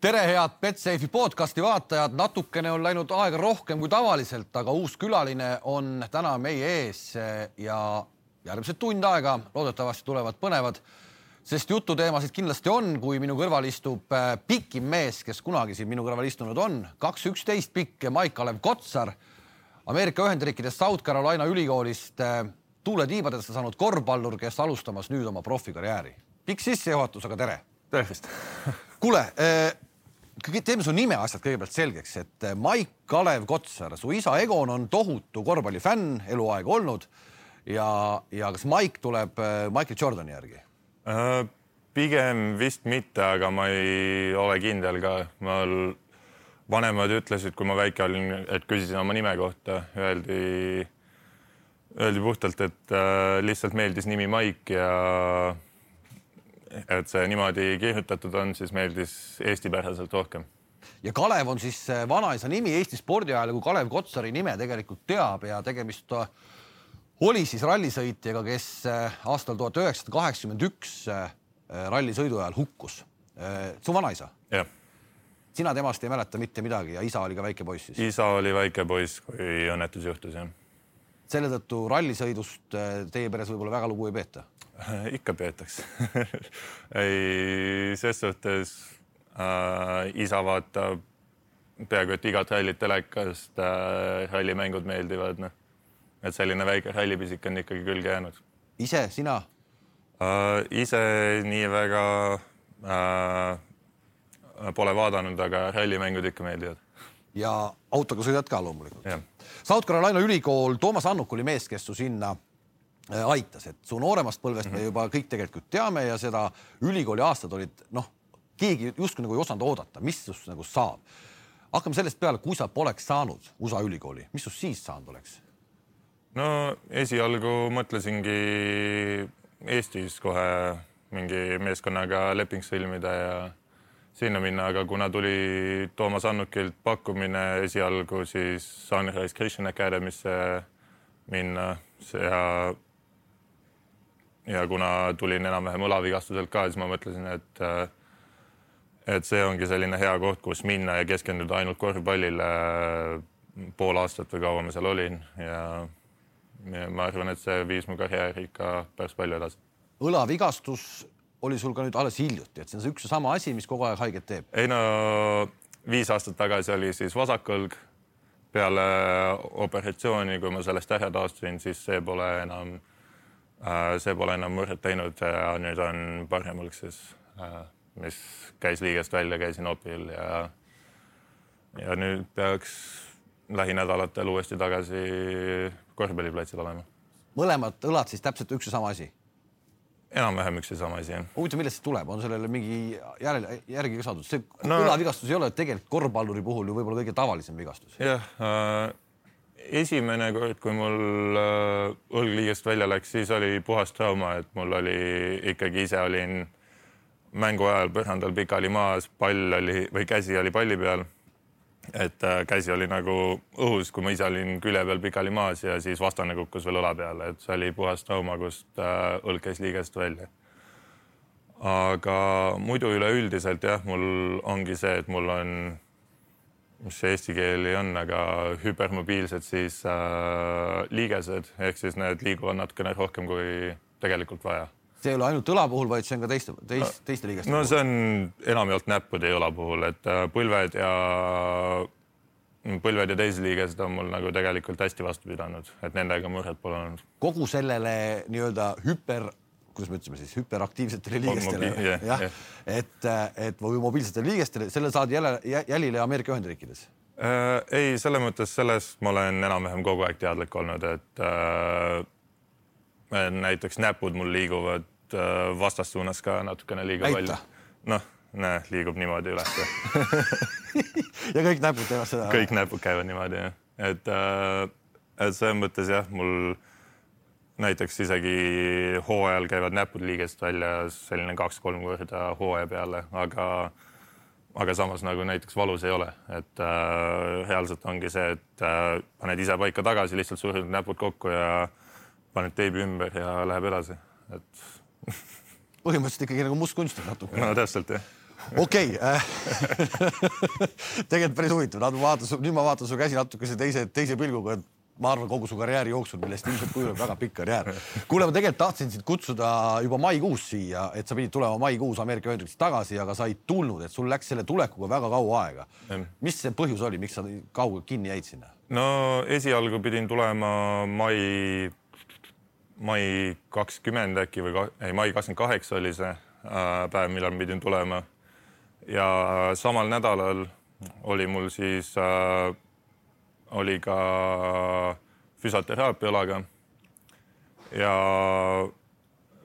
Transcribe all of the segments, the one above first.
tere, head Betsafe'i podcasti vaatajad, natukene on läinud aega rohkem kui tavaliselt, aga uus külaline on täna meie ees ja järgmised tund aega loodetavasti tulevad põnevad, sest jututeemasid kindlasti on, kui minu kõrval istub äh, pikim mees, kes kunagi siin minu kõrval istunud on, kaks üksteist pikk Maik-Kalev Kotsar, Ameerika Ühendriikides South Carolina ülikoolist äh, tuule tiibadesse saanud korvpallur, kes alustamas nüüd oma profikarjääri. pikk sissejuhatus, aga tere. tervist kuule äh, teeme su nime asjad kõigepealt selgeks, et eh, Maik-Kalev Kotsar, su isa Egon on tohutu korvpallifänn eluaeg olnud ja, ja kas Maik tuleb eh, Michael Jordani järgi uh,? pigem vist mitte, aga ma ei ole kindel ka. mul vanemad ütlesid, kui ma väike olin, et küsisin oma nime kohta, öeldi, öeldi puhtalt, et uh, lihtsalt meeldis nimi Maik ja et see niimoodi kirjutatud on, siis meeldis eestipäraselt rohkem. ja Kalev on siis äh, vanaisa nimi Eesti spordiajalugu Kalev Kotsari nime tegelikult teab ja tegemist äh, oli siis rallisõitjaga, kes äh, aastal tuhat üheksasada kaheksakümmend üks rallisõidu ajal hukkus. su vanaisa? jah. sina temast ei mäleta mitte midagi ja isa oli ka väike poiss siis? isa oli väike poiss, kui õnnetus juhtus, jah. Selle tõttu rallisõidust teie peres võib-olla väga lugu ei peeta ikka peetakse ei, ses suhtes äh, isa vaatab peaaegu et igat rallit telekast äh,, rallimängud meeldivad, noh. et selline väike rallipisik on ikkagi külge jäänud. ise, sina äh,? ise nii väga äh, pole vaadanud, aga rallimängud ikka meeldivad. Ja autoga sõidad ka loomulikult? South Carolina ülikool, Toomas Annuk oli mees, kes su sinna Äh, aitas, et su nooremast põlvest mm -hmm. me mhm. juba kõik tegelikult teame ja seda ülikooli aastad olid noh, keegi justkui nagu ei osanud oodata, mis sinust nagu saab. hakkame sellest peale, kui sa poleks saanud USA ülikooli, mis sinust siis saanud oleks? no esialgu mõtlesingi Eestis kohe mingi meeskonnaga leping sõlmida ja sinna minna, aga kuna tuli Toomas Annukilt pakkumine esialgu siis Sunrise Christian Academy'sse minna ja ja kuna tulin enam-vähem õlavigastuselt ka, siis ma mõtlesin, et et see ongi selline hea koht, kus minna ja keskenduda ainult korvpallile. pool aastat või kaua ma seal olin ja, ja ma arvan, et see viis mu karjääri ikka päris palju edasi. õlavigastus oli sul ka nüüd alles hiljuti, et see on see üks ja sama asi, mis kogu aeg haiget teeb? ei no viis aastat tagasi oli siis vasakõlg. peale operatsiooni, kui ma sellest ära taastusin, siis see pole enam Äh, see pole enam murret teinud ja nüüd on parem õlg siis, äh, mis käis liigest välja, käisin opil ja ja nüüd peaks lähinädalatel uuesti tagasi korvpalliplatsil olema. mõlemad õlad siis täpselt üks ja sama asi? Enam-vähem üks ja sama asi, jah. huvitav, millest see tuleb, on sellele mingi järel, järgi ka saadud, see no, õlavigastus ei ole tegelikult korvpalluri puhul ju võib-olla kõige tavalisem vigastus. jah äh,, esimene kord, kui mul äh, õlg liigest välja läks, siis oli puhas trauma, et mul oli ikkagi ise olin mängu ajal põrandal pikali maas, pall oli või käsi oli palli peal. Et äh, käsi oli nagu õhus, kui ma ise olin külje peal pikali maas ja siis vastane kukkus veel õla peale, et see oli puhas trauma, kust äh, õlg käis liigest välja. aga muidu üleüldiselt jah, mul ongi see, et mul on mis see eesti keel ei on, aga hüpermobiilsed siis äh, liigesed ehk siis need liiguvad natukene rohkem kui tegelikult vaja. See ei ole ainult õla puhul, vaid see on ka teiste, teist, teiste liigeste no, puhul? no see on enamjaolt näppude ja õla puhul, et äh, põlved ja põlved ja teised liigesed on mul nagu tegelikult hästi vastu pidanud, et nendega muret pole olnud. kogu sellele nii-öelda hüper kuidas me ütlesime siis hüperaktiivsetele liigestele yeah,, jah yeah., et, et või mobiilsetele liigestele, selle saad jälle jälile Ameerika Ühendriikides äh,? ei, selles mõttes sellest ma olen enam-vähem kogu aeg teadlik olnud, et äh, näiteks näpud mul liiguvad vastassuunas ka natukene liiga palju. noh, näe, liigub niimoodi üles ja kõik näpud teevad seda? kõik näpud käivad niimoodi jah, et äh,, et selles mõttes jah, mul näiteks isegi hooajal käivad näpud liigest välja selline kaks-kolm korda hooaja peale, aga aga samas nagu näiteks valus ei ole, et äh, reaalselt ongi see, et äh, paned ise paika tagasi, lihtsalt surud näpud kokku ja paned teibi ümber ja läheb edasi, et põhimõtteliselt ikkagi nagu mustkunst natuke. no täpselt jah. okei äh, tegelikult päris huvitav, ma vaatan, nüüd ma vaatan su käsi natukese teise, teise pilguga, et ma arvan, kogu su karjääri jooksul, millest ilmselt kujuneb väga pikk karjäär. kuule, ma tegelikult tahtsin sind kutsuda juba maikuus siia, et sa pidid tulema maikuus Ameerika Ühendriikidest tagasi, aga sa ei tulnud, et sul läks selle tulekuga väga kaua aega. mis see põhjus oli, miks sa kaua kinni jäid sinna? no esialgu pidin tulema mai, mai kakskümmend äkki või ei, mai kakskümmend kaheksa oli see äh, päev, millal ma pidin tulema. ja samal nädalal oli mul siis äh, oli ka füsioteraapia õlaga. ja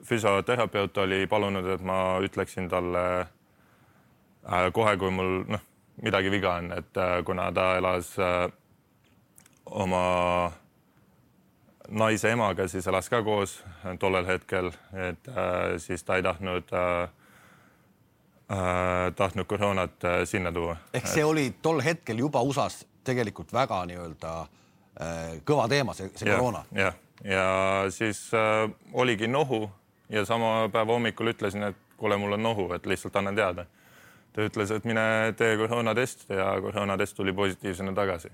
füsioterapeut oli palunud, et ma ütleksin talle äh, kohe, kui mul noh, midagi viga on, et äh, kuna ta elas äh, oma naise emaga, siis elas ka koos tollel hetkel, et siis ta ei tahtnud äh, tahtnud koroonat sinna tuua. ehk see oli tol hetkel juba USA-s tegelikult väga nii-öelda äh, kõva teema, see, see koroona. jah, ja siis äh, oligi nohu ja sama päeva hommikul ütlesin, et kuule, mul on nohu, et lihtsalt annan teada. ta ütles, et mine tee koroonatest ja koroonatest tuli positiivsena tagasi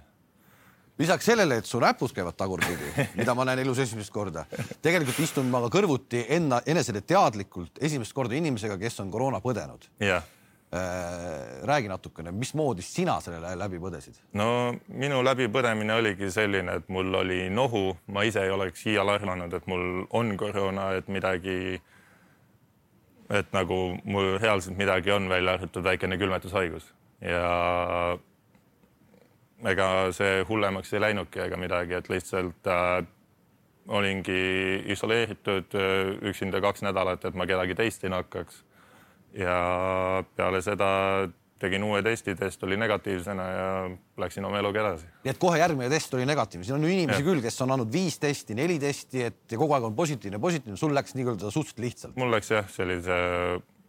lisaks sellele, et su näpud käivad tagurpidi, mida ma näen elus esimest korda, tegelikult istun ma ka kõrvuti enna, enesele teadlikult esimest korda inimesega, kes on koroona põdenud. jah Äh, räägi natukene, mismoodi sina selle läbi põdesid? no minu läbipõdemine oligi selline, et mul oli nohu, ma ise ei oleks iial arvanud, et mul on koroona, et midagi, et nagu mul reaalselt midagi on, välja arvatud väikene külmetushaigus ja ega see hullemaks ei läinudki ega midagi, et lihtsalt äh, olingi isoleeritud äh, üksinda kaks nädalat, et ma kedagi teist ei nakkaks ja peale seda tegin uue testi, test oli negatiivsena ja läksin oma eluga edasi. nii et kohe järgmine test oli negatiivne, siin on inimesi ja. küll, kes on andnud viis testi, neli testi, et kogu aeg on positiivne, positiivne, sul läks nii-öelda suhteliselt lihtsalt. mul läks jah, sellise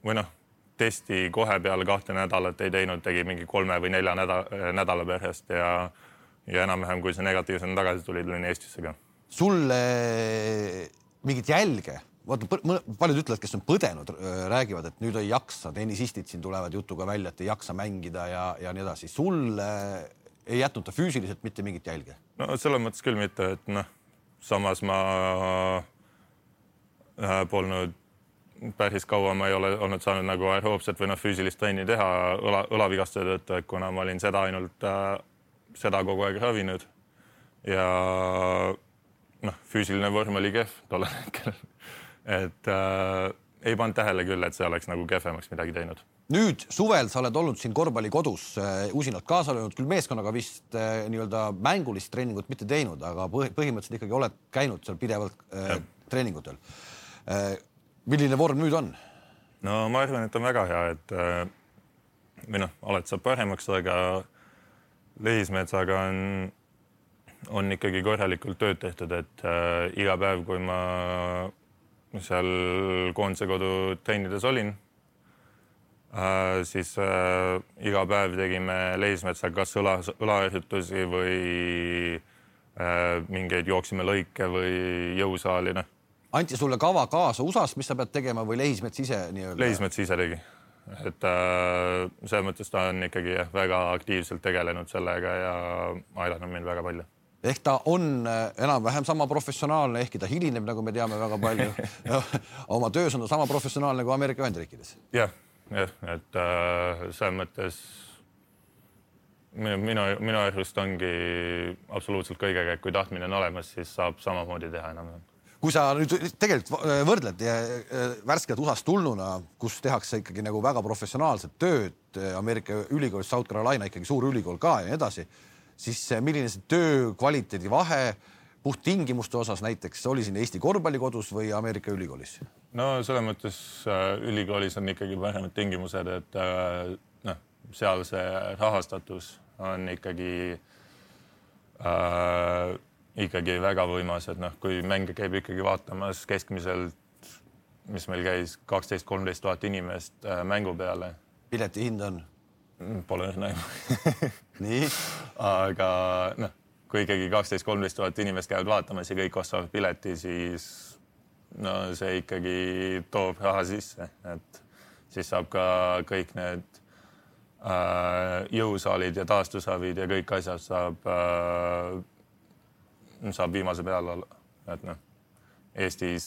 või noh, testi kohe peale kahte nädalat ei teinud, tegi mingi kolme või nelja nädala, nädala perest ja ja enam-vähem, kui see negatiivsena tagasi tuli, tulin Eestisse ka. sul mingit jälge vaata, paljud ütlevad, kes on põdenud, räägivad, et nüüd ei jaksa, tennisistid siin tulevad jutuga välja, et ei jaksa mängida ja, ja nii edasi. sul ei jätnud ta füüsiliselt mitte mingit jälge? no selles mõttes küll mitte, et noh, samas ma äh, polnud päris kaua ma ei ole olnud saanud nagu aeroobset või noh, füüsilist trenni teha õla, õlavigastuse tõttu, et kuna ma olin seda ainult äh,, seda kogu aeg ravinud ja noh, füüsiline vorm oli kehv tollel hetkel et äh, ei pannud tähele küll, et see oleks nagu kehvemaks midagi teinud. nüüd suvel sa oled olnud siin korvpallikodus äh, usinalt kaasa löönud, küll meeskonnaga vist äh, nii-öelda mängulist treeningut mitte teinud, aga põhimõtteliselt ikkagi oled käinud seal pidevalt äh, treeningutel äh,. Milline vorm nüüd on? no ma arvan, et on väga hea, et äh, või noh, alati saab paremaks, aga Lehismetsaga on, on ikkagi korralikult tööd tehtud, et äh, iga päev, kui ma seal koondise kodu trennides olin äh,, siis äh, iga päev tegime Leismetsaga kas õla, õlaharjutusi või äh, mingeid jooksime lõike või jõusaali, noh. Anti sulle kava kaasa USA-st, mis sa pead tegema või Leismets ise nii-öelda? Leismets ise tegi, et äh, selles mõttes ta on ikkagi jah, väga aktiivselt tegelenud sellega ja aidanud mind väga palju ehk ta on äh, enam-vähem sama professionaalne, ehkki ta hilineb, nagu me teame väga palju oma töös on ta sama professionaalne kui Ameerika Ühendriikides. jah, jah, et äh, selles mõttes minu, minu arust ongi absoluutselt kõigega, et kui tahtmine on olemas, siis saab samamoodi teha enam-vähem kui sa nüüd tegelikult äh, võrdled äh, värskelt USA-st tulnuna, kus tehakse ikkagi nagu väga professionaalset tööd, Ameerika ülikoolis South Carolina ikkagi suur ülikool ka ja nii edasi siis milline see töö kvaliteedi vahe puhttingimuste osas näiteks oli siin Eesti korvpallikodus või Ameerika ülikoolis? no selles mõttes äh, ülikoolis on ikkagi paremad tingimused, et äh, noh, seal see rahastatus on ikkagi äh, ikkagi väga võimas, et noh, kui mänge käib ikkagi vaatamas keskmiselt, mis meil käis kaksteist, kolmteist tuhat inimest äh, mängu peale. pileti hind on? Pole õrna aimu nii? aga noh, kui ikkagi kaksteist, kolmteist tuhat inimest käivad vaatamas ja kõik ostavad pileti, siis no see ikkagi toob raha sisse, et siis saab ka kõik need äh, jõusaalid ja taastusavid ja kõik asjad saab äh,, saab viimase peal olla, et noh, Eestis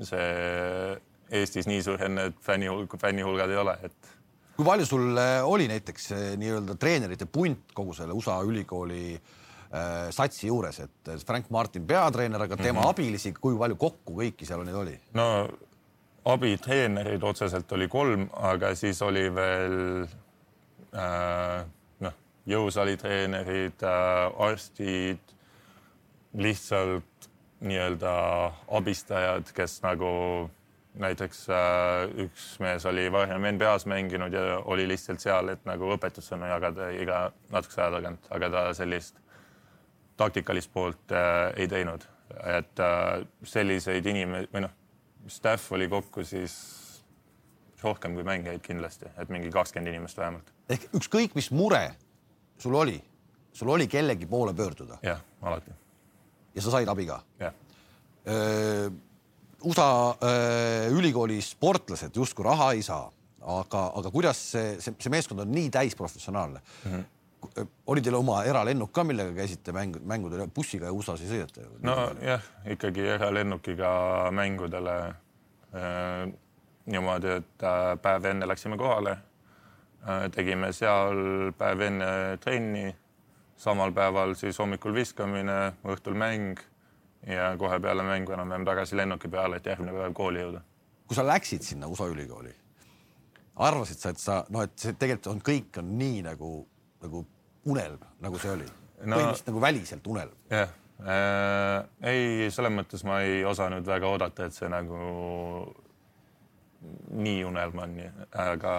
see, Eestis nii suur enne fänni hulk, fännihulgad ei ole, et. kui palju sul äh, oli näiteks nii-öelda treenerite punt kogu selle USA ülikooli äh, satsi juures, et Frank Martin peatreener, aga tema mm -hmm. abilisi, kui palju kokku kõiki seal neid oli? no abitreenereid otseselt oli kolm, aga siis oli veel äh, noh, jõusaalitreenerid äh,, arstid, lihtsalt nii-öelda abistajad, kes nagu näiteks äh, üks mees oli varem NBA-s mänginud ja oli lihtsalt seal, et nagu õpetussõnu jagada iga natukese aja tagant, aga ta sellist taktikalist poolt äh, ei teinud. et äh, selliseid inimesi või noh, staff oli kokku siis rohkem kui mängijaid kindlasti, et mingi kakskümmend inimest vähemalt. ehk ükskõik, mis mure sul oli, sul oli kellegi poole pöörduda? jah, alati. Ja sa said abi ka? jah. USA öö, ülikooli sportlased justkui raha ei saa, aga, aga kuidas see, see, see meeskond on nii täisprofessionaalne mm? -hmm oli teil oma eralennuk ka, millega käisite mäng, mängudele, bussiga USA-s ei sõideta ju? nojah, ikkagi eralennukiga mängudele äh, niimoodi, et äh, päev enne läksime kohale äh,, tegime seal päev enne trenni, samal päeval siis hommikul viskamine, õhtul mäng ja kohe peale mängu enam-vähem tagasi lennuki peale, et järgmine päev kooli jõuda. kui sa läksid sinna USA ülikooli, arvasid sa, et sa noh, et see tegelikult on, kõik on nii nagu, nagu unelm, nagu see oli no,? põhimõtteliselt nagu väliselt unelm. jah äh,, ei, selles mõttes ma ei osanud väga oodata, et see nagu nii unelm on, aga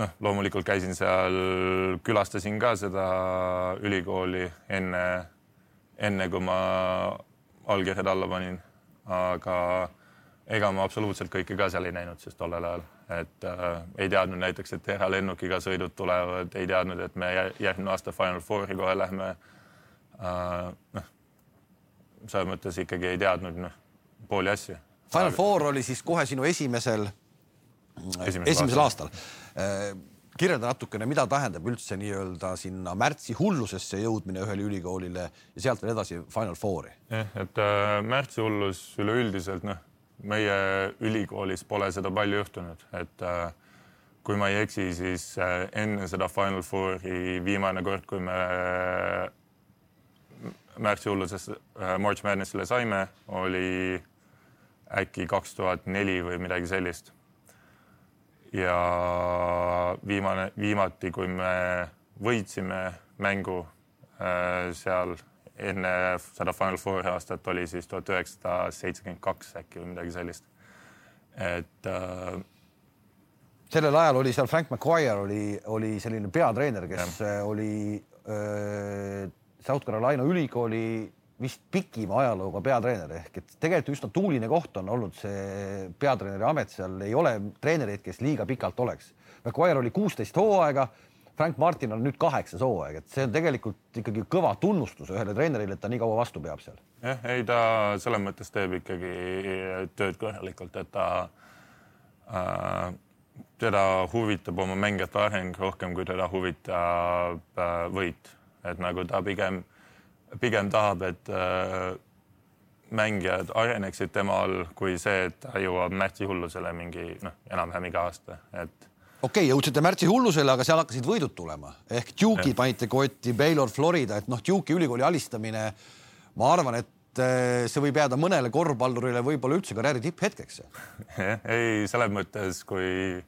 noh, loomulikult käisin seal, külastasin ka seda ülikooli enne enne kui ma allkirjad alla panin. aga ega ma absoluutselt kõike ka seal ei näinud, sest tollel ajal, et äh, ei teadnud näiteks, et eralennukiga sõidud tulevad, ei teadnud, et me järgmine aasta Final Fouri kohe lähme äh,. noh, selles mõttes ikkagi ei teadnud noh, pooli asju. Final aga... Four oli siis kohe sinu esimesel, esimesel, esimesel aastal, aastal. Äh, kirjelda natukene, mida tähendab üldse nii-öelda sinna märtsi hullusesse jõudmine ühele ülikoolile ja sealt veel edasi Final Fouri? jah, et äh, märtsi hullus üleüldiselt noh, meie ülikoolis pole seda palju juhtunud, et äh, kui ma ei eksi, siis äh, enne seda Final Fouri viimane kord, kui me äh, märtsi hulluses äh, March Madnessile saime, oli äkki kaks tuhat neli või midagi sellist ja viimane, viimati, kui me võitsime mängu äh, seal enne seda Final Fouri aastat oli siis tuhat üheksasada seitsekümmend kaks äkki või midagi sellist. et äh, sellel ajal oli seal Frank McGuire oli, oli selline peatreener, kes ja. oli öö, äh, South Carolina ülikooli vist pikima ajalooga peatreener ehk et tegelikult üsna tuuline koht on olnud see peatreeneri amet, seal ei ole treenereid, kes liiga pikalt oleks. McGuire oli kuusteist hooaega, Frank Martin on nüüd kaheksas hooaeg, et see on tegelikult ikkagi kõva tunnustus ühele treenerile, et ta nii kaua vastu peab seal. jah, ei ta selles mõttes teeb ikkagi tööd korralikult, et ta äh, teda huvitab oma mängijate areng rohkem, kui teda huvitab äh, võit, et nagu ta pigem äh, pigem tahab, et äh, mängijad areneksid tema all, kui see, et ta jõuab märtsihullusele mingi noh, enam-vähem iga aasta, et okei okay,, jõudsite märtsi hullusele, aga seal hakkasid võidud tulema ehk Duke'i panite kotti, Baylor, Florida, et noh, Duke'i ülikooli alistamine, ma arvan, et äh, see võib jääda mõnele korvpallurile võib-olla üldse karjääri tipphetkeks. ei, selles mõttes, kui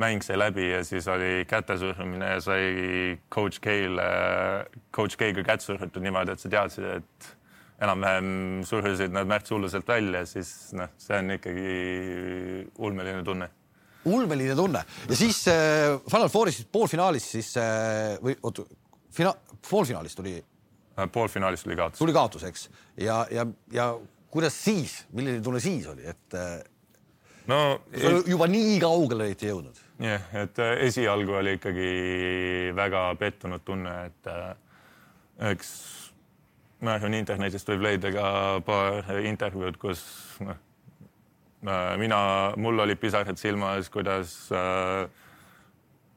mäng sai läbi ja siis oli kätesurumine ja sai coach K-le, coach K-ga kätt surutud niimoodi, et sa teadsid, et enam-vähem surusid nad märtshulluselt välja, siis noh, see on ikkagi ulmeline tunne. ulmeline tunne ja siis äh, Final Fouris poolfinaalis siis äh, või oota, fina-, poolfinaalis tuli äh,. poolfinaalis tuli kaotus. tuli kaotus, eks, ja, ja, ja kuidas siis, milline tunne siis oli, et äh, no juba nii kaugele olite jõudnud? Jah et äh, esialgu oli ikkagi väga pettunud tunne, et äh, eks ma arvan, internetist võib leida ka paar intervjuud, kus noh, mina, mul olid pisarad silmas, kuidas äh,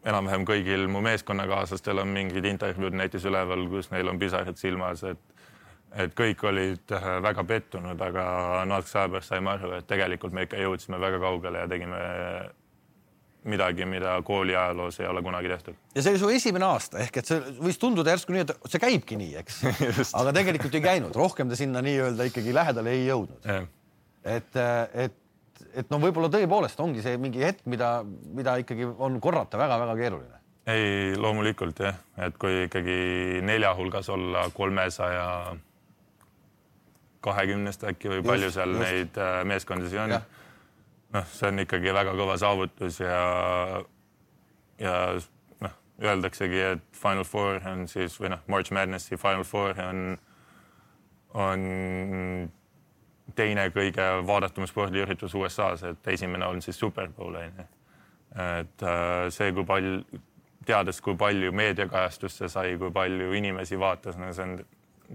enam-vähem kõigil mu meeskonnakaaslastel on mingid intervjuud näiteks üleval, kus neil on pisarad silmas, et et kõik olid äh, väga pettunud, aga natukese aja pärast saime aru, et tegelikult me ikka jõudsime väga kaugele ja tegime midagi, mida kooli ajaloos ei ole kunagi tehtud. ja see oli su esimene aasta ehk et see võis tunduda järsku nii, et see käibki nii, eks aga tegelikult ei käinud, rohkem te sinna nii-öelda ikkagi lähedale ei jõudnud. et, et et no võib-olla tõepoolest ongi see mingi hetk, mida, mida ikkagi on korrata väga-väga keeruline. ei, loomulikult jah, et kui ikkagi nelja hulgas olla kolmesaja kahekümnest äkki või just, palju seal just. neid äh, meeskondasid on. Noh, see on ikkagi väga kõva saavutus ja, ja noh, öeldaksegi, et Final Four on siis või noh, March Madnessi Final Four on, on teine kõige vaadatum spordiüritus USA-s, et esimene on siis Super Bowl on ju. et äh, see, kui palju, teades, kui palju meediakajastust see sai, kui palju inimesi vaatas, no see on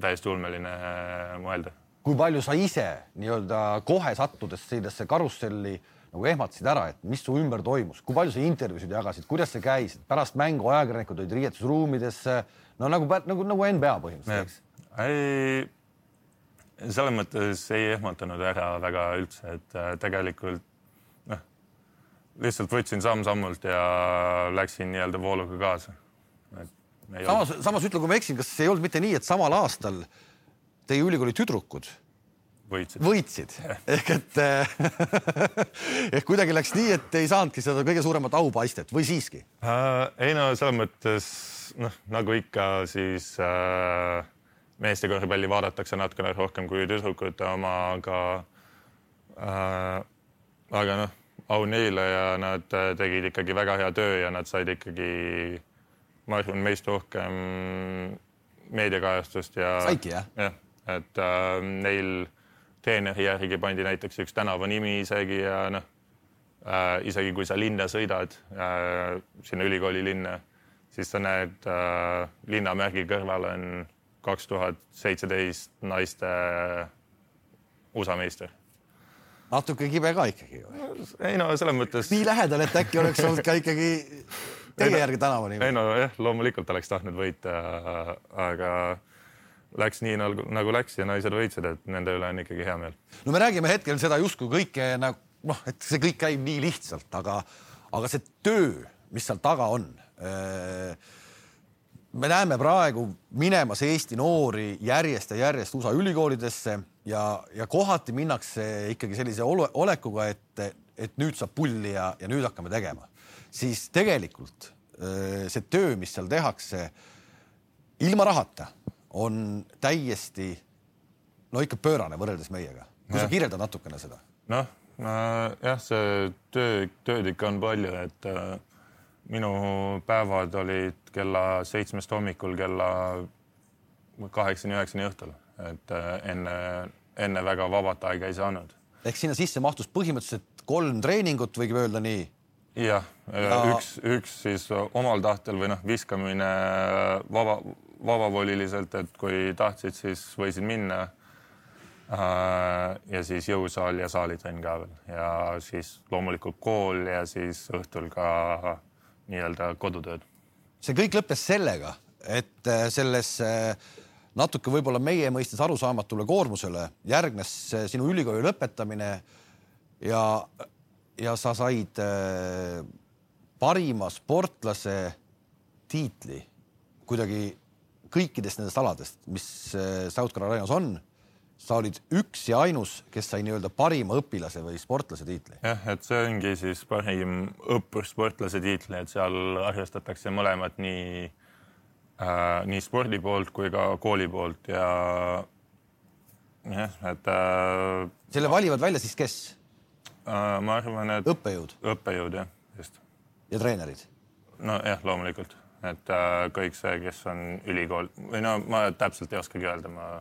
täiesti ulmeline äh, mõelda. Kui palju sa ise nii-öelda kohe sattudes sellesse karusselli nagu ehmatasid ära, et mis su ümber toimus, kui palju sa intervjuusid jagasid, kuidas see käis, pärast mängu ajakirjanikud olid riietusruumidesse, no nagu, nagu, nagu NBA põhimõtteliselt, eks? ei selles mõttes ei ehmatanud ära väga üldse, et äh, tegelikult noh, lihtsalt võtsin samm-sammult ja läksin nii-öelda vooluga kaasa. samas, samas ütle, kui ma eksin, kas ei olnud mitte nii, et samal aastal teie ülikooli tüdrukud võitsid, võitsid. ehk et äh, ehk kuidagi läks nii, et ei saanudki seda kõige suuremat aupaistet või siiski äh,? ei no selles mõttes noh, nagu ikka, siis äh, meeste korvpalli vaadatakse natukene rohkem kui tüdrukute oma, aga äh, aga noh, au neile ja nad tegid ikkagi väga hea töö ja nad said ikkagi, ma arvan, meist rohkem meediakajastust ja. saidki jah? jah, et äh, neil treeneri järgi pandi näiteks üks tänava nimi isegi ja noh äh,, isegi kui sa linna sõidad äh,, sinna ülikooli linna, siis sa näed äh, linnamärgi kõrval on kaks tuhat seitseteist naiste USA meister. natuke kibe ka ikkagi ju. ei no selles mõttes. nii lähedal, et äkki oleks olnud ka ikkagi teie järgi tänavani. ei no jah, loomulikult oleks tahtnud võita, aga läks nii nagu, nagu läks ja naised võitsid, et nende üle on ikkagi hea meel. no me räägime hetkel seda justkui kõike nagu noh, et see kõik käib nii lihtsalt, aga, aga see töö, mis seal taga on äh, me näeme praegu minemas Eesti noori järjest ja järjest USA ülikoolidesse ja, ja kohati minnakse ikkagi sellise ole, olekuga, et, et nüüd saab pulli ja, ja nüüd hakkame tegema. siis tegelikult see töö, mis seal tehakse ilma rahata, on täiesti no ikka pöörane võrreldes meiega. kui ja. sa kirjeldad natukene seda? noh äh,, jah, see töö, tööd ikka on palju, et äh, minu päevad olid kella seitsmest hommikul kella kaheksani-üheksani õhtul, et äh, enne, enne väga vabat aega ei saanud. ehk sinna sisse mahtus põhimõtteliselt kolm treeningut, võib öelda nii? jah äh, ja..., üks, üks siis omal tahtel või noh, viskamine vaba, vabavoliliselt, et kui tahtsid, siis võisid minna. Äh, ja siis jõusaal ja saalitrenn ka veel ja siis loomulikult kool ja siis õhtul ka nii-öelda kodutööd see kõik lõppes sellega, et äh, sellesse äh, natuke võib-olla meie mõistes arusaamatule koormusele järgnes sinu ülikooli lõpetamine ja, ja sa said parima sportlase tiitli kuidagi kõikidest nendest aladest, mis South Carolinas on sa olid üks ja ainus, kes sai nii-öelda parima õpilase või sportlase tiitli. jah, et see ongi siis parim õppursportlase tiitli, et seal arvestatakse mõlemat nii äh,, nii spordi poolt kui ka kooli poolt ja jah, et äh,. selle valivad välja siis kes äh,? ma arvan, et. õppejõud. õppejõud jah, just. ja treenerid? nojah, loomulikult, et äh, kõik see, kes on ülikool või no ma täpselt ei oskagi öelda, ma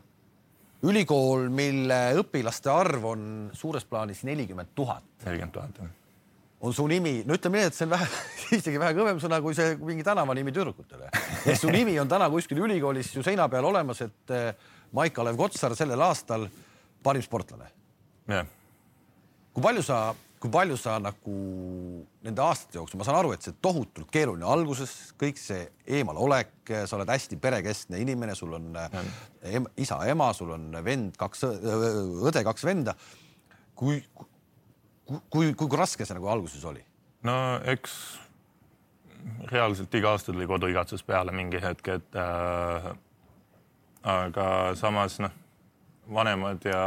ülikool, mille õpilaste arv on suures plaanis nelikümmend tuhat. nelikümmend tuhat, jah. on su nimi, no ütleme nii, et see on vähe, isegi vähe kõvem sõna kui see mingi tänavanimi tüdrukutele. et su nimi on täna kuskil ülikoolis ju seina peal olemas, et eh, Maik-Kalev Kotsar sellel aastal parim sportlane. jah. kui palju sa, kui palju sa nagu nende aastate jooksul, ma saan aru, et see tohutult keeruline alguses, kõik see eemalolek, sa oled hästi perekeskne inimene, sul on em, isa, ema, sul on vend, kaks õde, kaks venda. kui, kui, kui, kui raske see nagu alguses oli? no eks reaalselt iga aasta tuli koduigatsus peale mingi hetk, et äh, aga samas noh, vanemad ja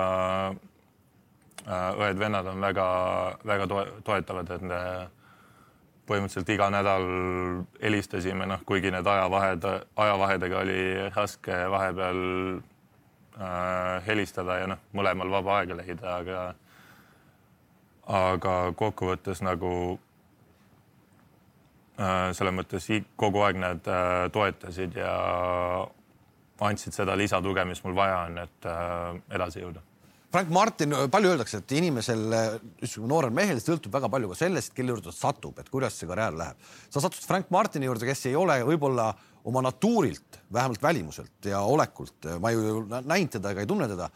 õed-vennad on väga-väga toetavad, et me põhimõtteliselt iga nädal helistasime, noh, kuigi need ajavahed, ajavahedega oli raske vahepeal äh, helistada ja noh, mõlemal vaba aega leida, aga aga kokkuvõttes nagu Äh, selles mõttes kogu aeg nad äh, toetasid ja andsid seda lisatuge, mis mul vaja on, et äh, edasi jõuda. Frank Martin, palju öeldakse, et inimesel, noorel mehel sõltub väga palju ka sellest, kelle juurde ta satub, et kuidas see karjäär läheb. sa sattusid Frank Martini juurde, kes ei ole võib-olla oma natuurilt, vähemalt välimuselt ja olekult, ma ju näinud teda ega ei tunne teda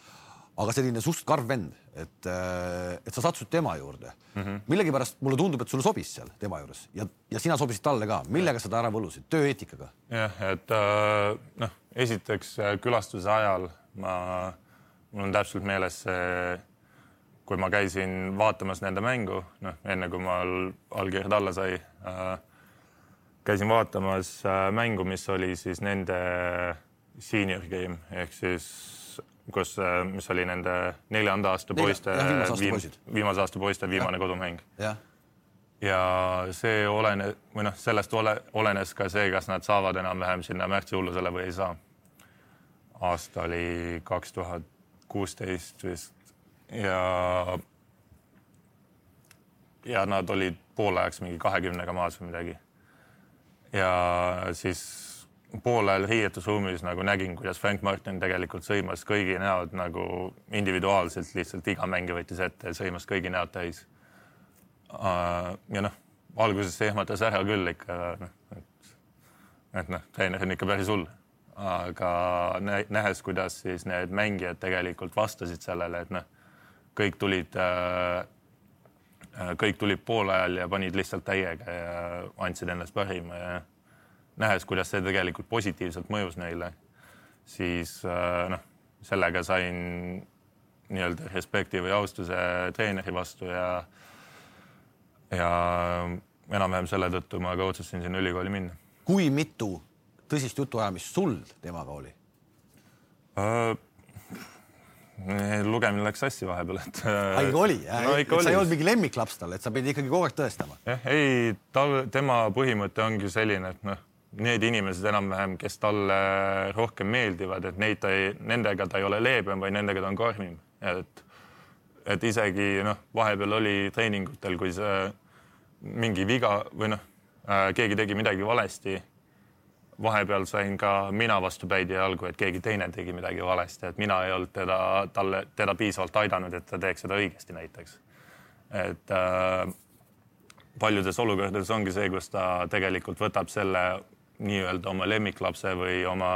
aga selline suht karm vend, et, äh, et sa sattusid tema juurde mm. -hmm. millegipärast mulle tundub, et sulle sobis seal tema juures ja, ja sina sobisid talle ka. millega sa ta ära võlusid? tööeetikaga? jah, et äh, noh, esiteks äh, külastuse ajal ma, mul on täpselt meeles see, kui ma käisin vaatamas nende mängu, noh, enne kui mul allkirjad alla sai äh,, käisin vaatamas äh, mängu, mis oli siis nende senior game ehk siis kus, äh, mis oli nende neljanda aasta poiste, viimase aasta poiste viimane kodumäng. ja see olene- või noh, sellest ole, olenes ka see, kas nad saavad enam-vähem sinna märtsi hullusele või ei saa. aasta oli kaks tuhat kuusteist vist ja ja nad olid poolajaks mingi kahekümnega maas või midagi. ja siis pool ajal riietusruumis nagu nägin, kuidas Frank Martin tegelikult sõimas kõigi näod nagu individuaalselt, lihtsalt iga mängija võttis ette ja sõimas kõigi näod täis. ja noh, alguses ehmatas ära küll ikka, noh, et, et noh, treener on ikka päris hull. Aga nähes, kuidas siis need mängijad tegelikult vastasid sellele, et noh, kõik tulid kõik tulid poolajal ja panid lihtsalt täiega ja andsid endast parima ja nähes, kuidas see tegelikult positiivselt mõjus neile, siis noh, sellega sain nii-öelda respekti või austuse treeneri vastu ja ja enam-vähem selle tõttu ma ka otsustasin sinna ülikooli minna. kui mitu tõsist jutuajamist sul temaga oli uh,? lugemine läks sassi vahepeal, et. aga ikka oli no,? et sa ei olnud mingi lemmiklaps talle, et sa pidid ikkagi kogu aeg tõestama? jah, ei, tal, tema põhimõte ongi selline, et noh, need inimesed enam-vähem, kes talle rohkem meeldivad, et neid ta ei, nendega ta ei ole leebem, vaid nendega ta on karmim, et et isegi noh, vahepeal oli treeningutel, kui see mingi viga või noh, äh, keegi tegi midagi valesti. Vahepeal sain ka mina vastu päid ja jalgu, et keegi teine tegi midagi valesti, et mina ei olnud teda, talle, teda piisavalt aidanud, et ta teeks seda õigesti näiteks. et äh, paljudes olukordades ongi see, kus ta tegelikult võtab selle nii-öelda oma lemmiklapse või oma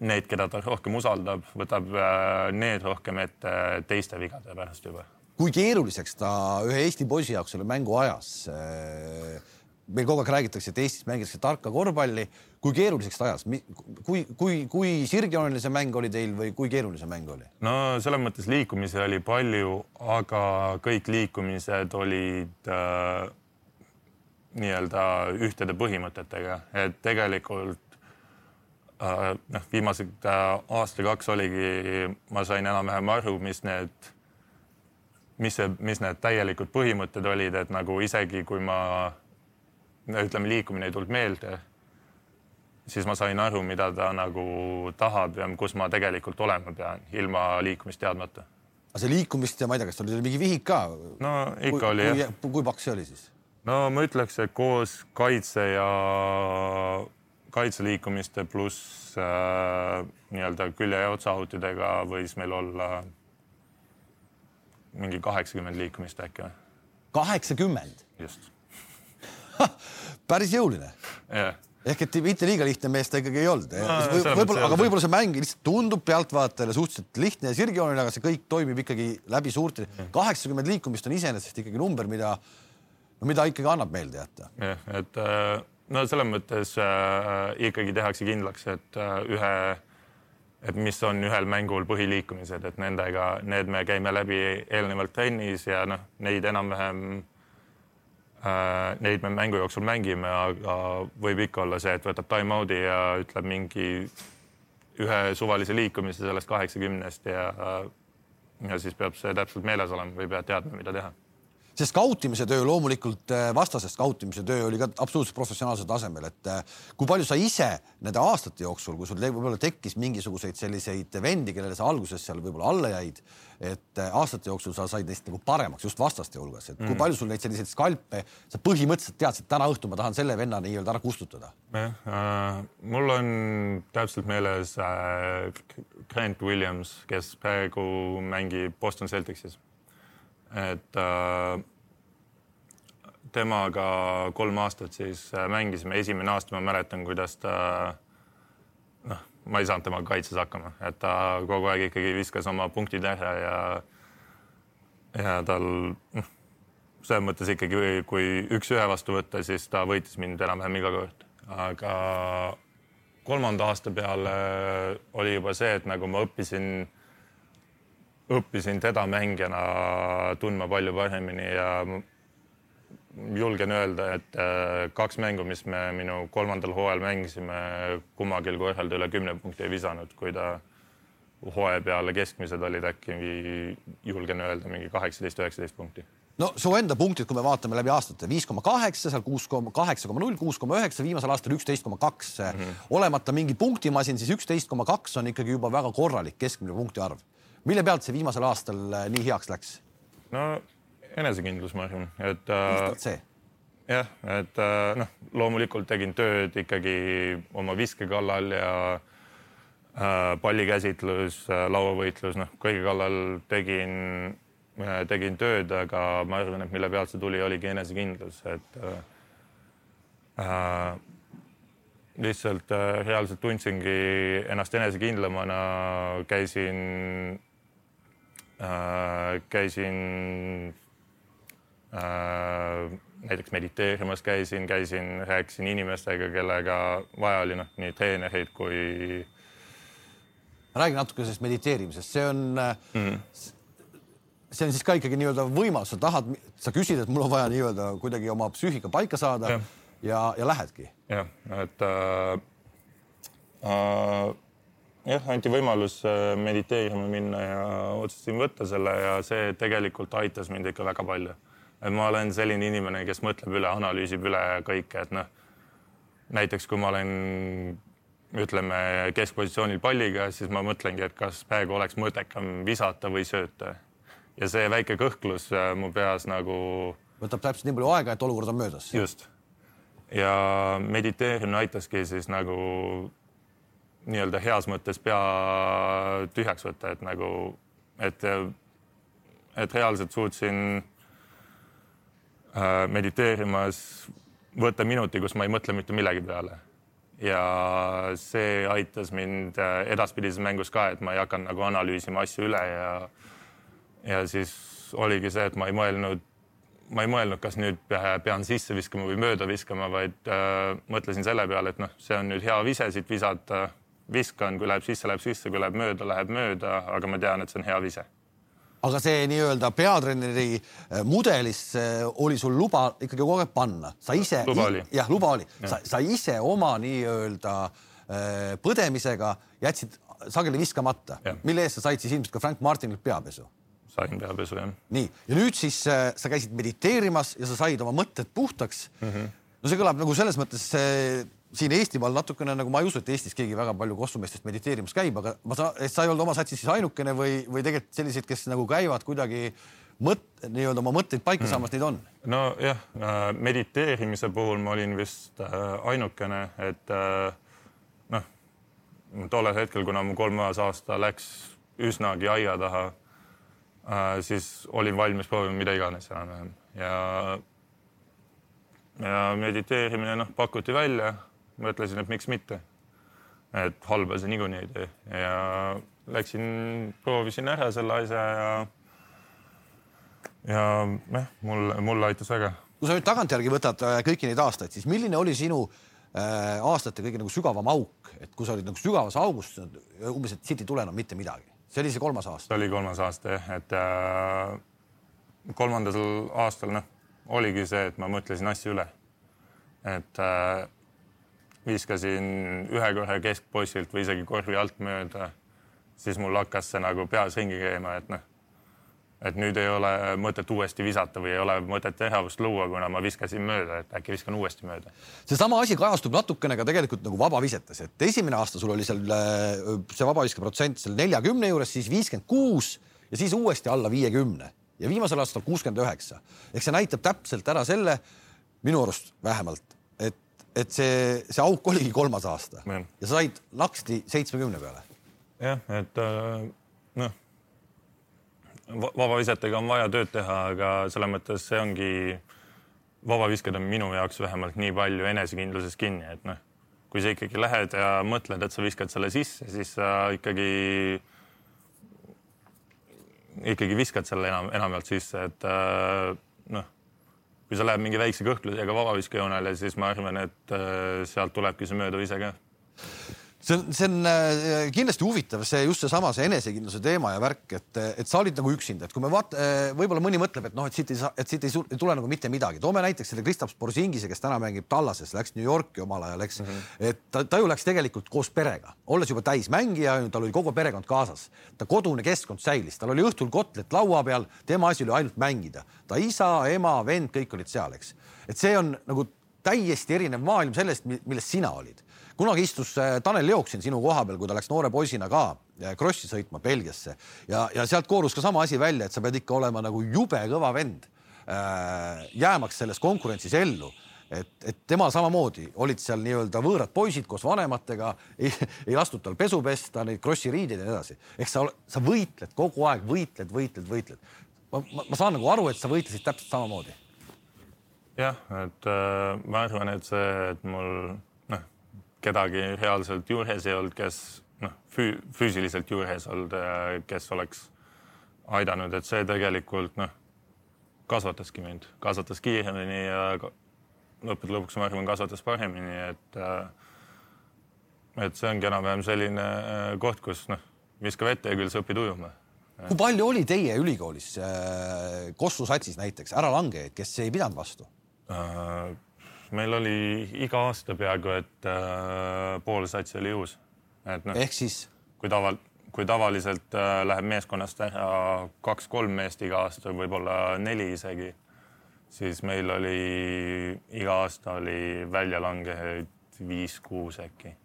need, keda ta rohkem usaldab, võtab äh, need rohkem ette teiste vigade pärast juba. kui keeruliseks ta ühe Eesti poisi jaoks selle mängu ajas? Äh, meil kogu aeg räägitakse, et Eestis mängitakse tarka korvpalli. kui keeruliseks ta ajas, kui, kui, kui sirgjooneline see mäng oli teil või kui keeruline see mäng oli? no selles mõttes liikumisi oli palju, aga kõik liikumised olid äh, nii-öelda ühtede põhimõtetega, et tegelikult äh, noh, viimased äh, aasta-kaks oligi, ma sain enam-vähem aru, mis need, mis see, mis need täielikud põhimõtted olid, et nagu isegi kui ma ütleme, liikumine ei tulnud meelde, siis ma sain aru, mida ta nagu tahab ja kus ma tegelikult olema pean, ilma liikumist teadmata. aga see liikumist ja ma ei tea, kas tal oli mingi vihik ka? no ikka kui, oli jah. kui paks see oli siis? no ma ütleks, et koos kaitse ja kaitseliikumiste pluss äh, nii-öelda külje ja otsaahutidega võis meil olla mingi kaheksakümmend liikumist äkki või? kaheksakümmend? just päris jõuline. jah, ehk et mitte liiga lihtne mees ta ikkagi ei olnud No, võib. võib-olla, aga võib-olla see mäng lihtsalt tundub pealtvaatajale suhteliselt lihtne ja sirgjooneline, aga see kõik toimib ikkagi läbi suurte. kaheksakümmend liikumist on iseenesest ikkagi number, mida, no mida ikkagi annab meelde jätta. jah, et äh, no selles mõttes äh, ikkagi tehakse kindlaks, et äh, ühe, et mis on ühel mängul põhiliikumised, et nendega, need me käime läbi eelnevalt trennis ja noh, neid enam-vähem äh,, neid me mängu jooksul mängime, aga võib ikka olla see, et võtab time-out'i ja ütleb mingi ühe suvalise liikumise sellest kaheksakümnest ja ja siis peab see täpselt meeles olema või pead teadma, mida teha see skautimise töö loomulikult äh, vastase skautimise töö oli ka absoluutselt professionaalsel tasemel, et äh, kui palju sa ise nende aastate jooksul, kui sul võib-olla tekkis mingisuguseid selliseid vendi, kellele sa alguses seal võib-olla alla jäid, et äh, aastate jooksul sa said neist nagu paremaks just vastaste hulgas, et kui palju sul neid selliseid skalpe, sa põhimõtteliselt teadsid, täna õhtul ma tahan selle venna nii-öelda ära kustutada. jah äh,, mul on täpselt meeles äh, Grant Williams, kes praegu mängib Boston Celticsis. et äh, temaga kolm aastat siis äh, mängisime, esimene aasta ma mäletan, kuidas ta noh, ma ei saanud temaga kaitses hakkama, et ta kogu aeg ikkagi viskas oma punktid ära ja ja tal noh, selles mõttes ikkagi, kui üks-ühe vastu võtta, siis ta võitis mind enam-vähem iga kord, aga kolmanda aasta peale oli juba see, et nagu ma õppisin, õppisin teda mängijana tundma palju paremini ja julgen öelda, et äh, kaks mängu, mis me minu kolmandal hooajal mängisime, kummagil korral ta üle kümne punkti ei visanud, kui ta hooaja peale keskmised olid äkki, julgen öelda, mingi kaheksateist, üheksateist punkti no su enda punktid, kui me vaatame läbi aastate, viis koma kaheksa, seal kuus koma kaheksa koma null, kuus koma üheksa, viimasel aastal üksteist koma kaks. olemata mingi punktimasin, siis üksteist koma kaks on ikkagi juba väga korralik keskmine punkti arv. mille pealt see viimasel aastal äh, nii heaks läks? no enesekindlus, ma arvan, et äh, jah, et äh, noh, loomulikult tegin tööd ikkagi oma viske kallal ja äh, pallikäsitlus äh,, lauavõitlus, noh, kõige kallal tegin äh,, tegin tööd, aga ma arvan, et mille pealt see tuli, oligi enesekindlus, et äh, äh, lihtsalt äh, reaalselt tundsingi ennast enesekindlamana, käisin äh,, käisin näiteks mediteerimas käisin, käisin, rääkisin inimestega, kellega vaja oli, noh, nii treenereid kui räägi natuke sellest mediteerimisest, see on mm. -hmm. see on siis ka ikkagi nii-öelda võimalus, sa tahad, sa küsid, et mul on vaja nii-öelda kuidagi oma psüühika paika saada ja, ja, ja lähedki. jah, et äh, äh, jah, anti võimalus äh, mediteerima minna ja otsustasin võtta selle ja see tegelikult aitas mind ikka väga palju. Et ma olen selline inimene, kes mõtleb üle, analüüsib üle kõike, et noh, näiteks kui ma olen ütleme keskpositsioonil palliga, siis ma mõtlengi, et kas praegu oleks mõttekam visata või sööta. ja see väike kõhklus äh, mu peas nagu võtab täpselt nii palju aega, et olukord on möödas. just. ja mediteerimine aitaski siis nagu nii-öelda heas mõttes pea tühjaks võtta, et nagu, et, et reaalselt suutsin mediteerimas võtta minuti, kus ma ei mõtle mitte millegi peale. ja see aitas mind äh, edaspidises mängus ka, et ma ei hakanud nagu analüüsima asju üle ja ja siis oligi see, et ma ei mõelnud ma ei mõelnud, kas nüüd pe- pean sisse viskama või mööda viskama, vaid äh, mõtlesin selle peale, et noh, see on nüüd hea vise siit visata. viskan, kui läheb sisse, läheb sisse, kui läheb mööda, läheb mööda, aga ma tean, et see on hea vise. Aga see nii-öelda peatreeneri äh, mudelis äh, oli sul luba ikkagi kogu aeg panna, sa ise. Luba oli. jah, luba oli, sa, sa ise oma nii-öelda äh, põdemisega jätsid sageli viskamata mille eest sa said siis ilmselt ka Frank Martinilt peapesu sain peapesu jah. nii, ja nüüd siis sa käisid mediteerimas ja sa said oma mõtted puhtaks mm. -hmm. no see kõlab nagu selles mõttes siin Eestimaal natukene nagu ma ei usu, et Eestis keegi väga palju kossumeestest mediteerimas käib, aga ma et sa ei olnud oma satsis siis ainukene või, või tegelikult selliseid, kes nagu käivad kuidagi mõt-, nii-öelda oma mõtteid paika mm. saamas, neid on. nojah, mediteerimise puhul ma olin vist äh, ainukene, et äh, noh, tollel hetkel, kuna mu kolmas aasta läks üsnagi aia taha, siis olin valmis proovima mida iganes enam-vähem ja ja mediteerimine noh, pakuti välja, mõtlesin, et miks mitte. et halba see niikuinii ei tee ja läksin, proovisin ära selle asja ja ja jah, mul, mulle aitas väga. kui sa nüüd tagantjärgi võtad äh, kõiki neid aastaid, siis milline oli sinu äh, aastate kõige nagu sügavam auk, et kui sa olid nagu sügavas augus umbes, et siit ei tule enam mitte midagi, see oli see kolmas aasta? see oli kolmas aasta jah, et äh, kolmandal aastal noh, oligi see, et ma mõtlesin asju üle. et äh, viskasin ühe korra keskpossilt või isegi korvi alt mööda, siis mul hakkas see nagu peas ringi käima, et noh, et nüüd ei ole mõtet uuesti visata või ei ole mõtet teravust luua, kuna ma viskasin mööda, et äkki viskan uuesti mööda. seesama asi kajastub natukene ka tegelikult nagu vabavisetes, et esimene aasta sul oli seal äh, see vabaviske protsent seal neljakümne juures, siis viiskümmend kuus ja siis uuesti alla viiekümne ja viimasel aastal kuuskümmend üheksa. ehk see näitab täpselt ära selle, minu arust vähemalt, et, see, see auk oligi kolmas aasta ja, ja sa said naksti seitsmekümne peale. jah, et äh, noh, vabavisetega on vaja tööd teha, aga selles mõttes see ongi, vabavisked on minu jaoks vähemalt nii palju enesekindluses kinni, et noh, kui sa ikkagi lähed ja mõtled, et sa viskad selle sisse, siis sa ikkagi ikkagi viskad selle enam, enamjaolt sisse, et äh, noh, kui sa lähed mingi väikse kõhklusega vabaviskejoonele, siis ma arvan, et äh, sealt tulebki see möödu ise ka see on, see on äh, kindlasti huvitav, see just seesama, see enesekindluse teema ja värk, et, et sa olid nagu üksinda, et kui me vaat-, äh, võib-olla mõni mõtleb, et noh, et siit ei saa, et siit ei, ei tule nagu mitte midagi. toome näiteks selle Kristaps Borzingise, kes täna mängib Tallases, läks New Yorki omal ajal, eks mm. -hmm. et ta, ta ju läks tegelikult koos perega, olles juba täismängija, tal oli kogu perekond kaasas. ta kodune keskkond säilis, tal oli õhtul kotlet laua peal, tema asi oli ainult mängida. ta isa, ema, vend, kõik olid seal, eks. et see on nagu täiesti erinev maailm sellest, milles sina olid kunagi istus äh, Tanel Jook siin sinu koha peal, kui ta läks noore poisina ka äh, krossi sõitma Belgiasse ja, ja sealt koorus ka sama asi välja, et sa pead ikka olema nagu jube kõva vend äh, jäämaks selles konkurentsis ellu et, et temal samamoodi olid seal nii-öelda võõrad poisid koos vanematega, ei, ei lastud tal pesu pesta, neid krossi riideid ja nii edasi. ehk sa, sa võitled kogu aeg, võitled, võitled, võitled. ma, ma, ma saan nagu aru, et sa võitlesid täpselt samamoodi. jah, et äh, ma arvan, et see, et mul kedagi reaalselt juures ei olnud, kes noh, füüsiliselt juures olnud, kes oleks aidanud, et see tegelikult noh, kasvataski mind, kasvatas kiiremini ja lõppude lõpuks ma arvan, kasvatas paremini, et et see ongi enam-vähem selline koht, kus noh, viska vette ja küll sa õpid ujuma. kui palju oli teie ülikoolis äh, Kossu satsis näiteks äralangejaid, kes ei pidanud vastu äh,? Meil oli iga aasta peaaegu, et äh, pool satsi oli uus. et noh. ehk siis? kui taval, kui tavaliselt äh, läheb meeskonnast ära kaks-kolm meest iga aasta, võib-olla neli isegi, siis meil oli iga aasta oli väljalangejaid viis-kuus äkki.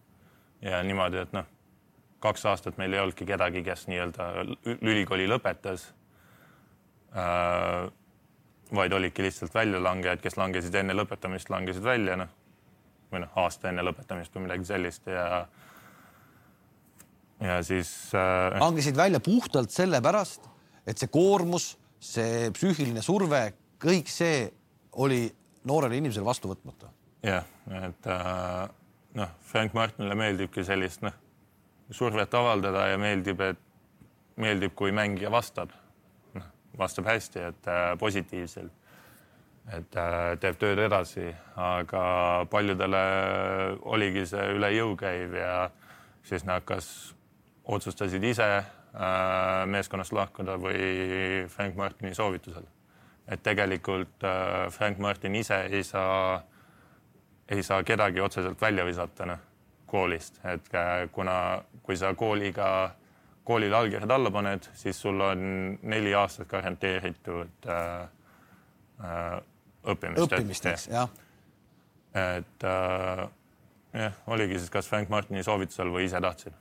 ja niimoodi, et noh, kaks aastat meil ei olnudki kedagi, kes nii-öelda ülikooli lõpetas äh, vaid olidki lihtsalt väljalangejad, kes langesid enne lõpetamist, langesid välja, noh või noh, aasta enne lõpetamist või midagi sellist ja ja siis äh,. langesid välja puhtalt sellepärast, et see koormus, see psüühiline surve, kõik see oli noorele inimesele vastu võtmata. jah, et äh, noh, Frank Martinile meeldibki sellist noh, survet avaldada ja meeldib, et meeldib, kui mängija vastab vastab hästi, et äh, positiivselt. et äh, teeb tööd edasi, aga paljudele oligi see üle jõu käiv ja siis nad kas otsustasid ise äh, meeskonnast lahkuda või Frank Martini soovitusel. et tegelikult Frank Martin ise ei saa, ei saa kedagi otseselt välja visata, noh, koolist, et kuna, kui sa kooliga koolile allkirjad alla paned, siis sul on neli aastat garanteeritud äh, äh, õppimist. õppimisteks, jah. et äh, jah, oligi siis kas Frank Martini soovitusel või ise tahtsin.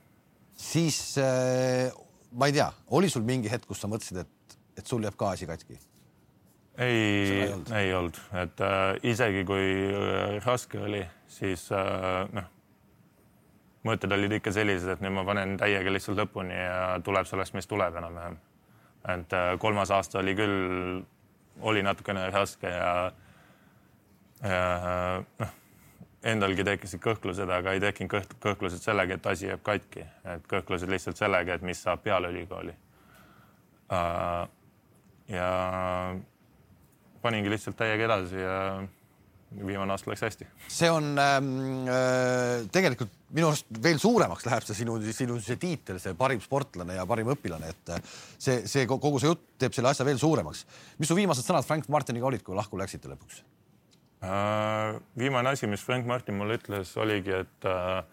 siis äh, ma ei tea, oli sul mingi hetk, kus sa mõtlesid, et, et sul jääb ka asi katki? ei, ei olnud, et äh, isegi kui äh, raske oli, siis äh, noh mõtted olid ikka sellised, et nüüd ma panen täiega lihtsalt lõpuni ja tuleb sellest, mis tuleb enam-vähem. et äh, kolmas aasta oli küll, oli natukene raske ja, ja noh, endalgi tekkisid kõhklused, aga ei tekkinud kõh kõhklused sellega, et asi jääb katki, et kõhklused lihtsalt sellega, et mis saab peale ülikooli uh,. ja paningi lihtsalt täiega edasi ja viimane aasta läks hästi. see on ähm, äh, tegelikult minu arust veel suuremaks läheb see sinu, sinu see tiitel, see parim sportlane ja parim õpilane, et äh, see, see kogu see jutt teeb selle asja veel suuremaks. mis su viimased sõnad Frank Martiniga olid, kui lahku läksite lõpuks äh,? viimane asi, mis Frank Martin mulle ütles, oligi, et äh,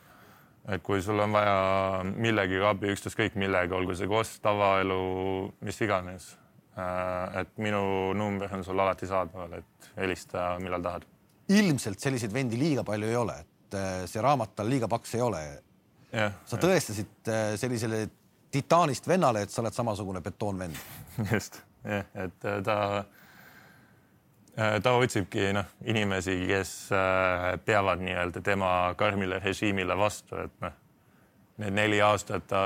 et kui sul on vaja millegagi abi, ükstaskõik millega, olgu see kost, tavaelu, mis iganes äh,, et minu number on sul alati saadaval, et helista, millal tahad ilmselt selliseid vendi liiga palju ei ole, et äh, see raamat tal liiga paks ei ole. sa tõestasid äh, sellisele titaanist vennale, et sa oled samasugune betoonvend. just, jah, et äh, ta, ta otsibki noh, inimesi, kes peavad nii-öelda tema karmile režiimile vastu, et noh, need neli aastat ta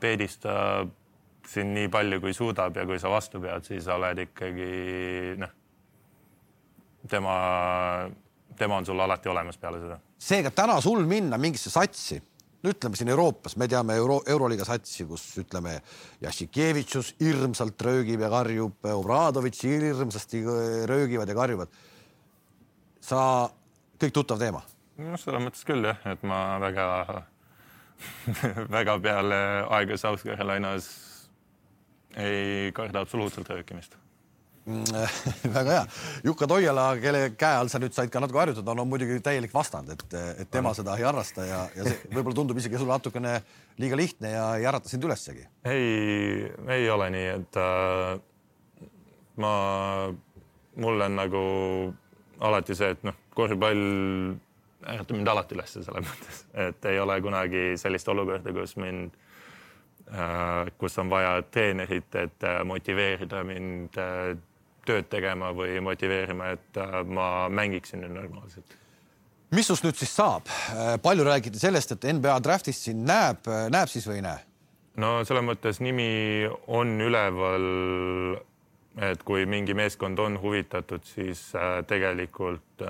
peedistab sind nii palju, kui suudab ja kui sa vastu pead, siis oled ikkagi noh tema, tema on sul alati olemas peale seda. seega täna sul minna mingisse satsi, ütleme siin Euroopas, me teame euro, euroliiga satsi, kus ütleme, Jassikevitšus hirmsalt röögib ja karjub, Obradovitš hirmsasti röögivad ja karjuvad. sa, kõik tuttav teema? noh, selles mõttes küll jah, et ma väga väga peale aega South Carolinas ei karda absoluutselt röökimist väga hea. Jukka Toiala, kelle käe all sa nüüd said ka natuke harjutada, on muidugi täielik vastand, et, et tema seda ei harrasta ja, ja see võib-olla tundub isegi sulle natukene liiga lihtne ja ei ärata sind ülessegi. ei, ei ole nii, et äh, ma, mul on nagu alati see, et noh, korvpall äratab mind alati üles selles mõttes, et ei ole kunagi sellist olukorda, kus mind äh, kus on vaja treenerit, et äh, motiveerida mind tööd tegema või motiveerima, et äh, ma mängiksin nüüd normaalselt. mis sinust nüüd siis saab? Äh, palju räägiti sellest, et NBA draft'ist sind näeb, äh, näeb siis või ei näe? no selles mõttes nimi on üleval. et kui mingi meeskond on huvitatud, siis tegelikult,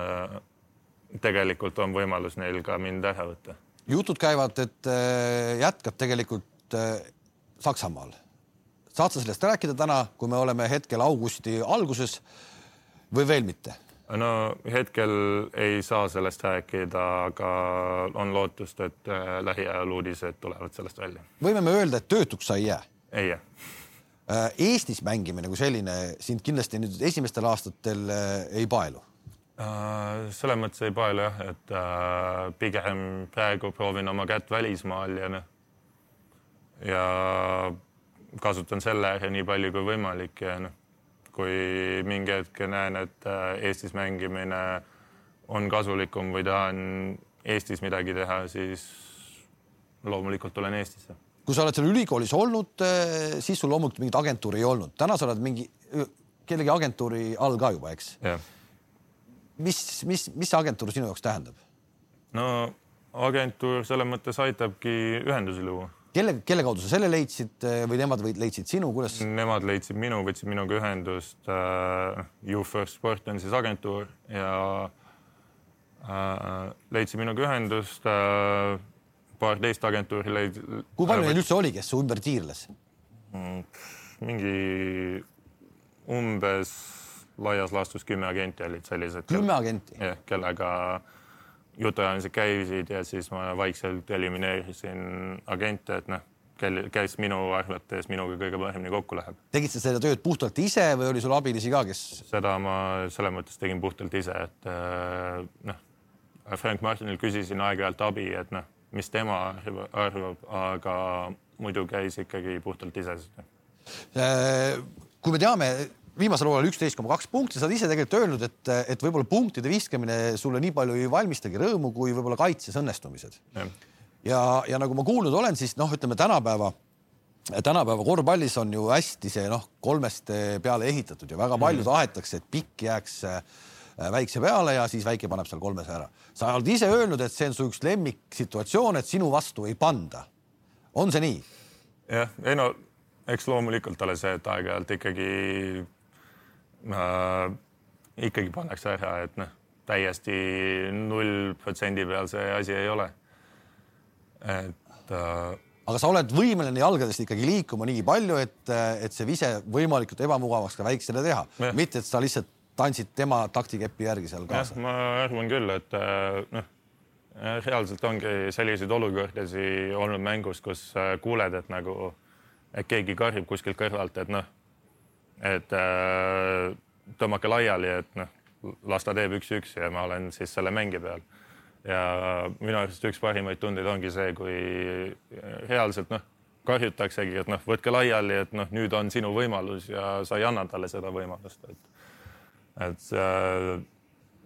tegelikult on võimalus neil ka mind ära võtta. jutud käivad, et jätkab tegelikult Saksamaal saad sa sellest rääkida täna, kui me oleme hetkel augusti alguses või veel mitte? no hetkel ei saa sellest rääkida, aga on lootust, et äh, lähiajal uudised tulevad sellest välja. võime me öelda, et töötuks sa ei jää? ei jää. Äh, Eestis mängimine kui selline sind kindlasti nüüd esimestel aastatel äh, ei paelu? selles mõttes ei paelu jah, et pigem praegu proovin oma kätt välismaal ja noh, ja kasutan selle nii palju kui võimalik ja noh, kui mingi hetk näen, et äh, Eestis mängimine on kasulikum või tahan Eestis midagi teha, siis loomulikult tulen Eestisse. kui sa oled seal ülikoolis olnud, äh, siis sul loomulikult mingit agentuuri ei olnud, täna sa oled mingi kellegi agentuuri all ka juba, eks? mis, mis, mis see agentuur sinu jaoks tähendab? no agentuur selles mõttes aitabki ühendusi luua kelle, kelle kaudu sa selle leidsid eh, või nemad leidsid sinu, kuidas? Nemad leidsid minu, võtsid minuga ühendust äh,. You First Sport on siis agentuur ja äh, leidsid minuga ühendust äh,. paar teist agentuuri leid-. kui palju neid üldse oli, kes su ümber tiirles mm,? mingi umbes laias laastus kümme agenti olid sellised. kümme agenti? jah, kellega äh, jutuajamised käisid ja siis ma vaikselt elimineerisin agente, et noh, kel, kes minu arvates minuga kõige paremini kokku läheb. tegid sa seda tööd puhtalt ise või oli sul abilisi ka, kes? seda ma selles mõttes tegin puhtalt ise, et äh, noh, Frank Martinilt küsisin aeg-ajalt abi, et noh, mis tema arvab, aga muidu käis ikkagi puhtalt ise. Äh, kui me teame viimasel hooajal üksteist koma kaks punkti, sa oled ise tegelikult öelnud, et, et võib-olla punktide viskamine sulle nii palju ei valmistagi rõõmu, kui võib-olla kaitses õnnestumised. ja, ja nagu ma kuulnud olen, siis noh, ütleme tänapäeva, tänapäeva korvpallis on ju hästi see noh, kolmeste peale ehitatud ja väga palju mm. tahetakse, et pikk jääks äh, väikse peale ja siis väike paneb seal kolmese ära. sa oled ise öelnud, et see on su üks lemmiksituatsioon, et sinu vastu ei panda. on see nii? jah, ei no eks loomulikult ole see, et aeg-ajalt ikkagi äh, ikkagi pannakse ära, et noh, täiesti null protsendi peal see asi ei ole. et äh, aga sa oled võimeline jalgadest ikkagi liikuma nii palju, et, et see vise võimalikult ebamugavaks ka väiksele teha, mitte et sa lihtsalt tantsid tema taktikepi järgi seal kaasa. ma arvan küll, et äh, noh, reaalselt ongi selliseid olukordasid olnud mängus, kus äh, kuuled, et nagu, et keegi karjub kuskilt kõrvalt, et noh, et äh, tõmmake laiali, et noh, las ta teeb üks-üks ja ma olen siis selle mängi peal. Ja minu arust üks parimaid tundeid ongi see, kui reaalselt noh, kahjutaksegi, et noh, võtke laiali, et noh, nüüd on sinu võimalus ja sa ei anna talle seda võimalust, et et äh,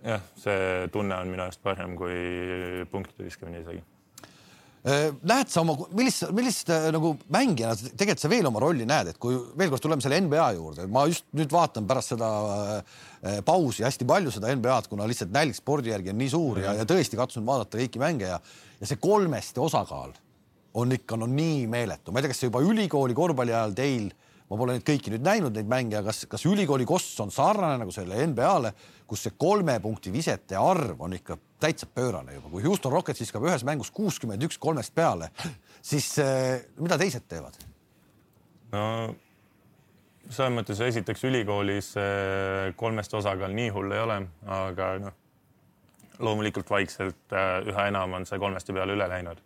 jah, see tunne on minu arust parem kui punktide viskamine isegi Äh, näed sa oma, millist, millist äh, nagu mängijana tegelikult sa veel oma rolli näed, et kui veel kord tuleme selle NBA juurde, ma just nüüd vaatan pärast seda äh, pausi hästi palju seda NBA-d, kuna lihtsalt nälg spordi järgi on nii suur ja, ja tõesti katsun vaadata kõiki mänge ja, ja see kolmeste osakaal on ikka no nii meeletu, ma ei tea, kas see juba ülikooli korvpalli ajal teil äh, ma pole neid kõiki nüüd näinud, neid mänge, kas, kas ülikooli koss on sarnane nagu selle NBA-le, kus see kolme punkti visete arv on ikka täitsa pöörane juba, kui Houston Rockets viskab ühes mängus kuuskümmend üks kolmest peale, siis eh, mida teised teevad? no selles mõttes esiteks ülikoolis eh, kolmest osakaal nii hull ei ole, aga noh, loomulikult vaikselt eh, üha enam on see kolmeste peale üle läinud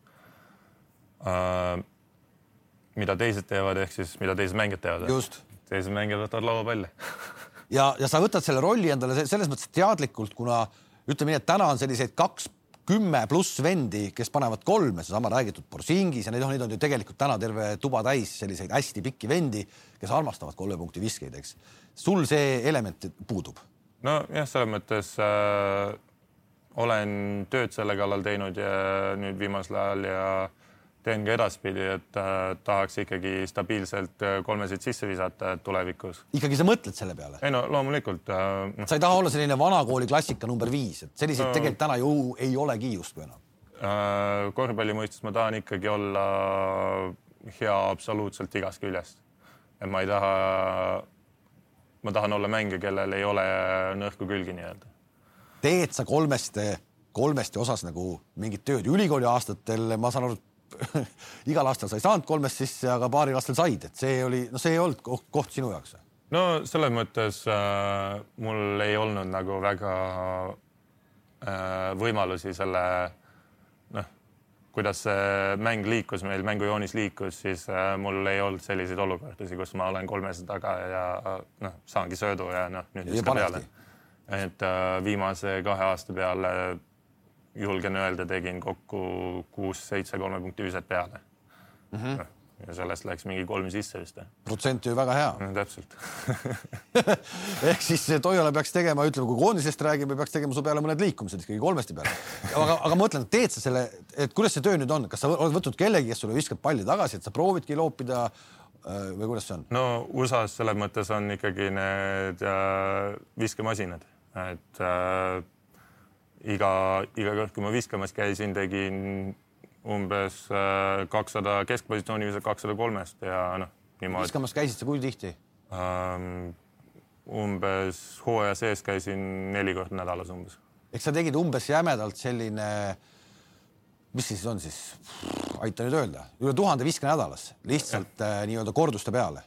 mida teised teevad, ehk siis mida teised mängijad teevad. teised mängijad võtavad lauapalle ja, ja sa võtad selle rolli endale selles mõttes teadlikult, kuna ütleme nii, et täna on selliseid kaks kümme pluss vendi, kes panevad kolme, seesama räägitud Borsingis ja neid on, neid on ju tegelikult täna terve tuba täis selliseid hästi pikki vendi, kes armastavad kolme punkti viskeid, eks. sul see element puudub? nojah, selles mõttes äh, olen tööd selle kallal teinud ja nüüd viimasel ajal ja äh, teen ka edaspidi, et äh, tahaks ikkagi stabiilselt äh, kolmesid sisse visata tulevikus. ikkagi sa mõtled selle peale? ei no loomulikult äh,. No. sa ei taha olla selline vanakooli klassika number viis, et selliseid no, tegelikult täna ju ei olegi justkui enam äh,. korvpalli mõistes ma tahan ikkagi olla hea absoluutselt igast küljest. et ma ei taha, ma tahan olla mängija, kellel ei ole nõrku külgi nii-öelda. teed sa kolmeste, kolmeste osas nagu mingit tööd ülikooli aastatel, ma saan aru igal aastal sa ei saanud kolmest sisse, aga paaril aastal said, et see oli, no see ei olnud koht, koht sinu jaoks. no selles mõttes äh, mul ei olnud nagu väga äh, võimalusi selle noh, kuidas see mäng liikus meil, mängujoonis liikus, siis äh, mul ei olnud selliseid olukordasid, kus ma olen kolmese taga ja noh, saangi söödu ja noh, nüüd viskan peale. et äh, viimase kahe aasta peale julgen öelda, tegin kokku kuus-seitse kolme punkti viset peale mm. -hmm. ja sellest läks mingi kolm sisse vist. protsent ju väga hea no,. täpselt ehk siis Toiala peaks tegema, ütleme, kui koondisest räägime, peaks tegema su peale mõned liikumised ikkagi kolmesti peale. aga, aga ma mõtlen, teed sa selle, et kuidas see töö nüüd on, kas sa oled võtnud kellegi, kes sulle viskab palli tagasi, et sa proovidki loopida äh, või kuidas see on? no USA-s selles mõttes on ikkagi need äh, viskemasinad, et äh, iga, iga kord, kui ma viskamas käisin, tegin umbes äh, kakssada keskpositsiooni viset, kakssada kolmest ja noh, niimoodi. viskamas käisid sa kui tihti um,? umbes hooaja sees käisin neli korda nädalas umbes. eks sa tegid umbes jämedalt selline, mis siis on siis, aita nüüd öelda, üle tuhande viske nädalas, lihtsalt äh, nii-öelda korduste peale.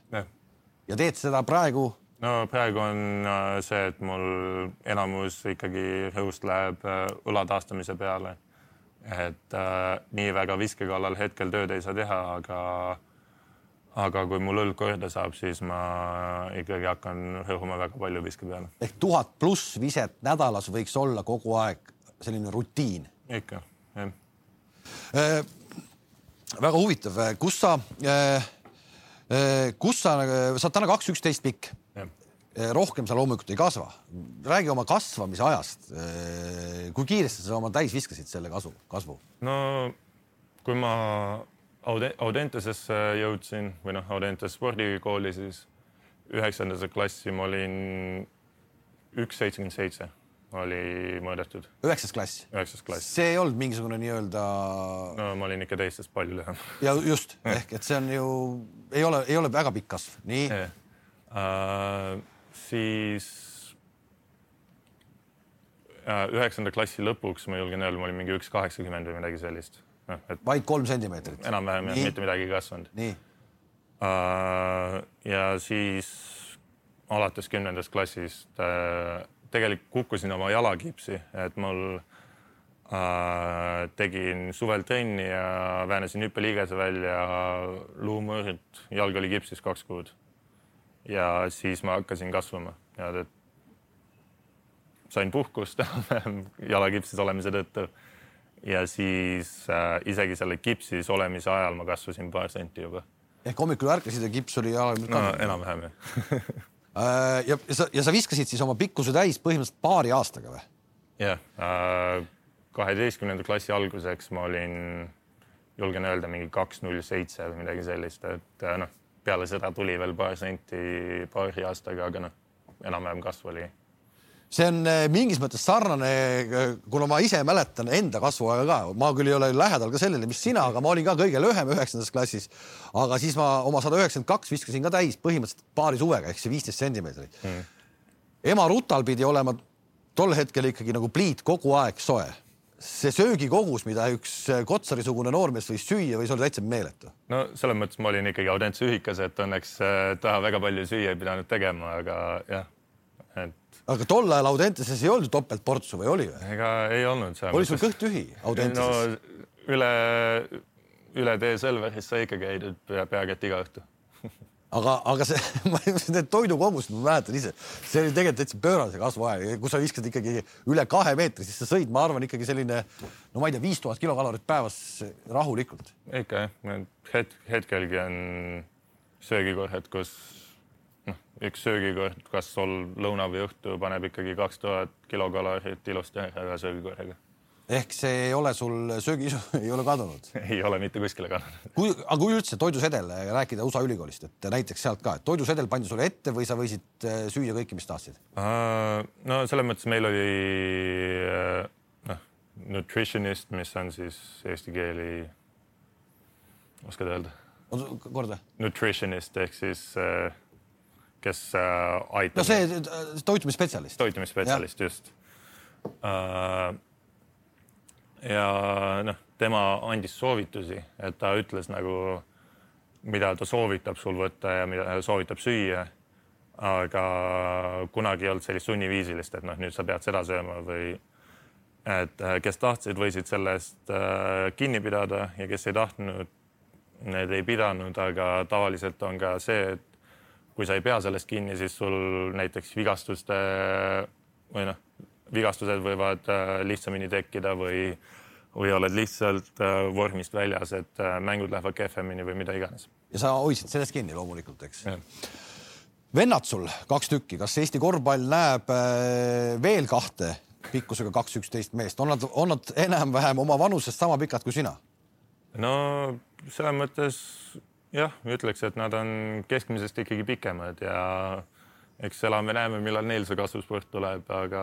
ja teed seda praegu no praegu on äh, see, et mul enamus ikkagi rõhust läheb äh, õla taastamise peale. et äh, nii väga viske kallal hetkel tööd ei saa teha, aga aga kui mul õlg korda saab, siis ma ikkagi hakkan rõhuma väga palju viske peale. ehk tuhat pluss viset nädalas võiks olla kogu aeg selline rutiin? ikka, jah äh,. väga huvitav, kus sa äh,, äh kus sa, sa oled täna kaks üksteist pikk rohkem sa loomulikult ei kasva. räägi oma kasvamise ajast. Eh, kui kiiresti sa oma täis viskasid selle kasu, kasvu? no kui ma Audentesesse jõudsin või noh, Audentes spordikooli, siis üheksandasse klassi ma olin üks seitsekümmend seitse oli mõõdetud. üheksas klass? üheksas klass. see ei olnud mingisugune nii-öelda. no ma olin ikka teistest palju lühem. ja just ehk et see on ju, ei ole, ei ole väga pikk kasv, nii uh, siis üheksanda klassi lõpuks ma julgen öelda, ma olin mingi üks kaheksakümmend või midagi sellist. noh, et vaid kolm sentimeetrit. enam-vähem jah, mitte midagi ei kasvanud. nii uh,. ja siis alates kümnendast klassist uh, tegelikult kukkusin oma jalakipsi, et mul uh, tegin suvel trenni ja väänasin hüppeliigese välja luumõõrt, jalg oli kipsis kaks kuud. Ja siis ma hakkasin kasvama ja et sain puhkust jalakipsis olemise tõttu. ja siis äh, isegi selle kipsis olemise ajal ma kasvasin paar senti juba. ehk hommikul ärkasid ja kips oli jalal no enam-vähem jah äh, ja, sa, ja sa viskasid siis oma pikkuse täis põhimõtteliselt paari aastaga või? jah äh,, kaheteistkümnenda klassi alguseks ma olin, julgen öelda, mingi kaks null seitse või midagi sellist, et äh, noh, peale seda tuli veel paar senti paari aastaga, aga noh, enam-vähem kasv oli see on äh, mingis mõttes sarnane, äh, kuna ma ise mäletan enda kasvuaega ka, ma küll ei ole lähedal ka sellele, mis sina, aga ma olin ka kõige lühem üheksandas klassis. aga siis ma oma sada üheksakümmend kaks viskasin ka täis põhimõtteliselt paari suvega ehk see viisteist sentimeetrit mm.. ema rutal pidi olema tol hetkel ikkagi nagu pliit kogu aeg soe. See söögikogus, mida üks äh, Kotsari-sugune noormees võis süüa, võis olla täitsa meeletu. no selles mõttes ma olin ikkagi audentse ühikas, et õnneks taha väga palju süüa ei pidanud tegema, aga jah, et aga tol ajal Audenteses ei olnud topeltportsu või oli või? ega ei olnud. oli sul kõht tühi Audenteses no,? üle, üle tee Selverist sa ikka käid pea, peaaegu et iga õhtu aga, aga see, need toidukogused, ma mäletan ise, see oli tegelikult täitsa pöörase kasvuaeg, kus sa viskad ikkagi üle kahe meetri, siis sa sõid, ma arvan, ikkagi selline no ma ei tea, viis tuhat kilokalorit päevas rahulikult. ikka jah, hetk, hetkelgi on söögikorrad, kus üks söögikord, kas sul lõuna või õhtu paneb ikkagi kaks tuhat kilokalorit ilusti ära söögikorraga. Ehk see ei ole sul söögiisu ei ole kadunud? ei ole mitte kuskile kadunud. kui, aga kui üldse toidusedel rääkida USA ülikoolist, et näiteks sealt ka, et toidusedel pandi sulle ette või sa võisid äh, süüa kõike, mis tahtsid? no selles mõttes meil oli äh, noh, nutritionist, mis on siis eesti keeli, oskad öelda? korda. Nutritionist ehk siis äh, kes äh, aitab. no see toitumisspetsialist. toitumisspetsialist, just. Äh, ja noh, tema andis soovitusi, et ta ütles nagu, mida ta soovitab sul võtta ja mida soovitab süüa. aga kunagi ei olnud sellist sunniviisilist, et noh, nüüd sa pead seda sööma või et äh, kes tahtsid, võisid sellest kinni pidada ja kes ei tahtnud, need ei pidanud, aga tavaliselt on ka see, et kui sa ei pea sellest kinni, siis sul näiteks vigastuste või noh, vigastused võivad äh, lihtsamini tekkida või, või oled lihtsalt äh, vormist väljas, et äh, mängud lähevad kehvemini või mida iganes. ja sa hoidsid sellest kinni loomulikult, eks? vennad sul kaks tükki, kas Eesti korvpall näeb veel kahte pikkusega kaks üksteist meest, on nad, on nad enam-vähem oma vanusest sama pikad kui sina? no selles mõttes jah, ütleks, et nad on keskmisest ikkagi pikemad ja eks elame-näeme, millal neil see kasvusport tuleb, aga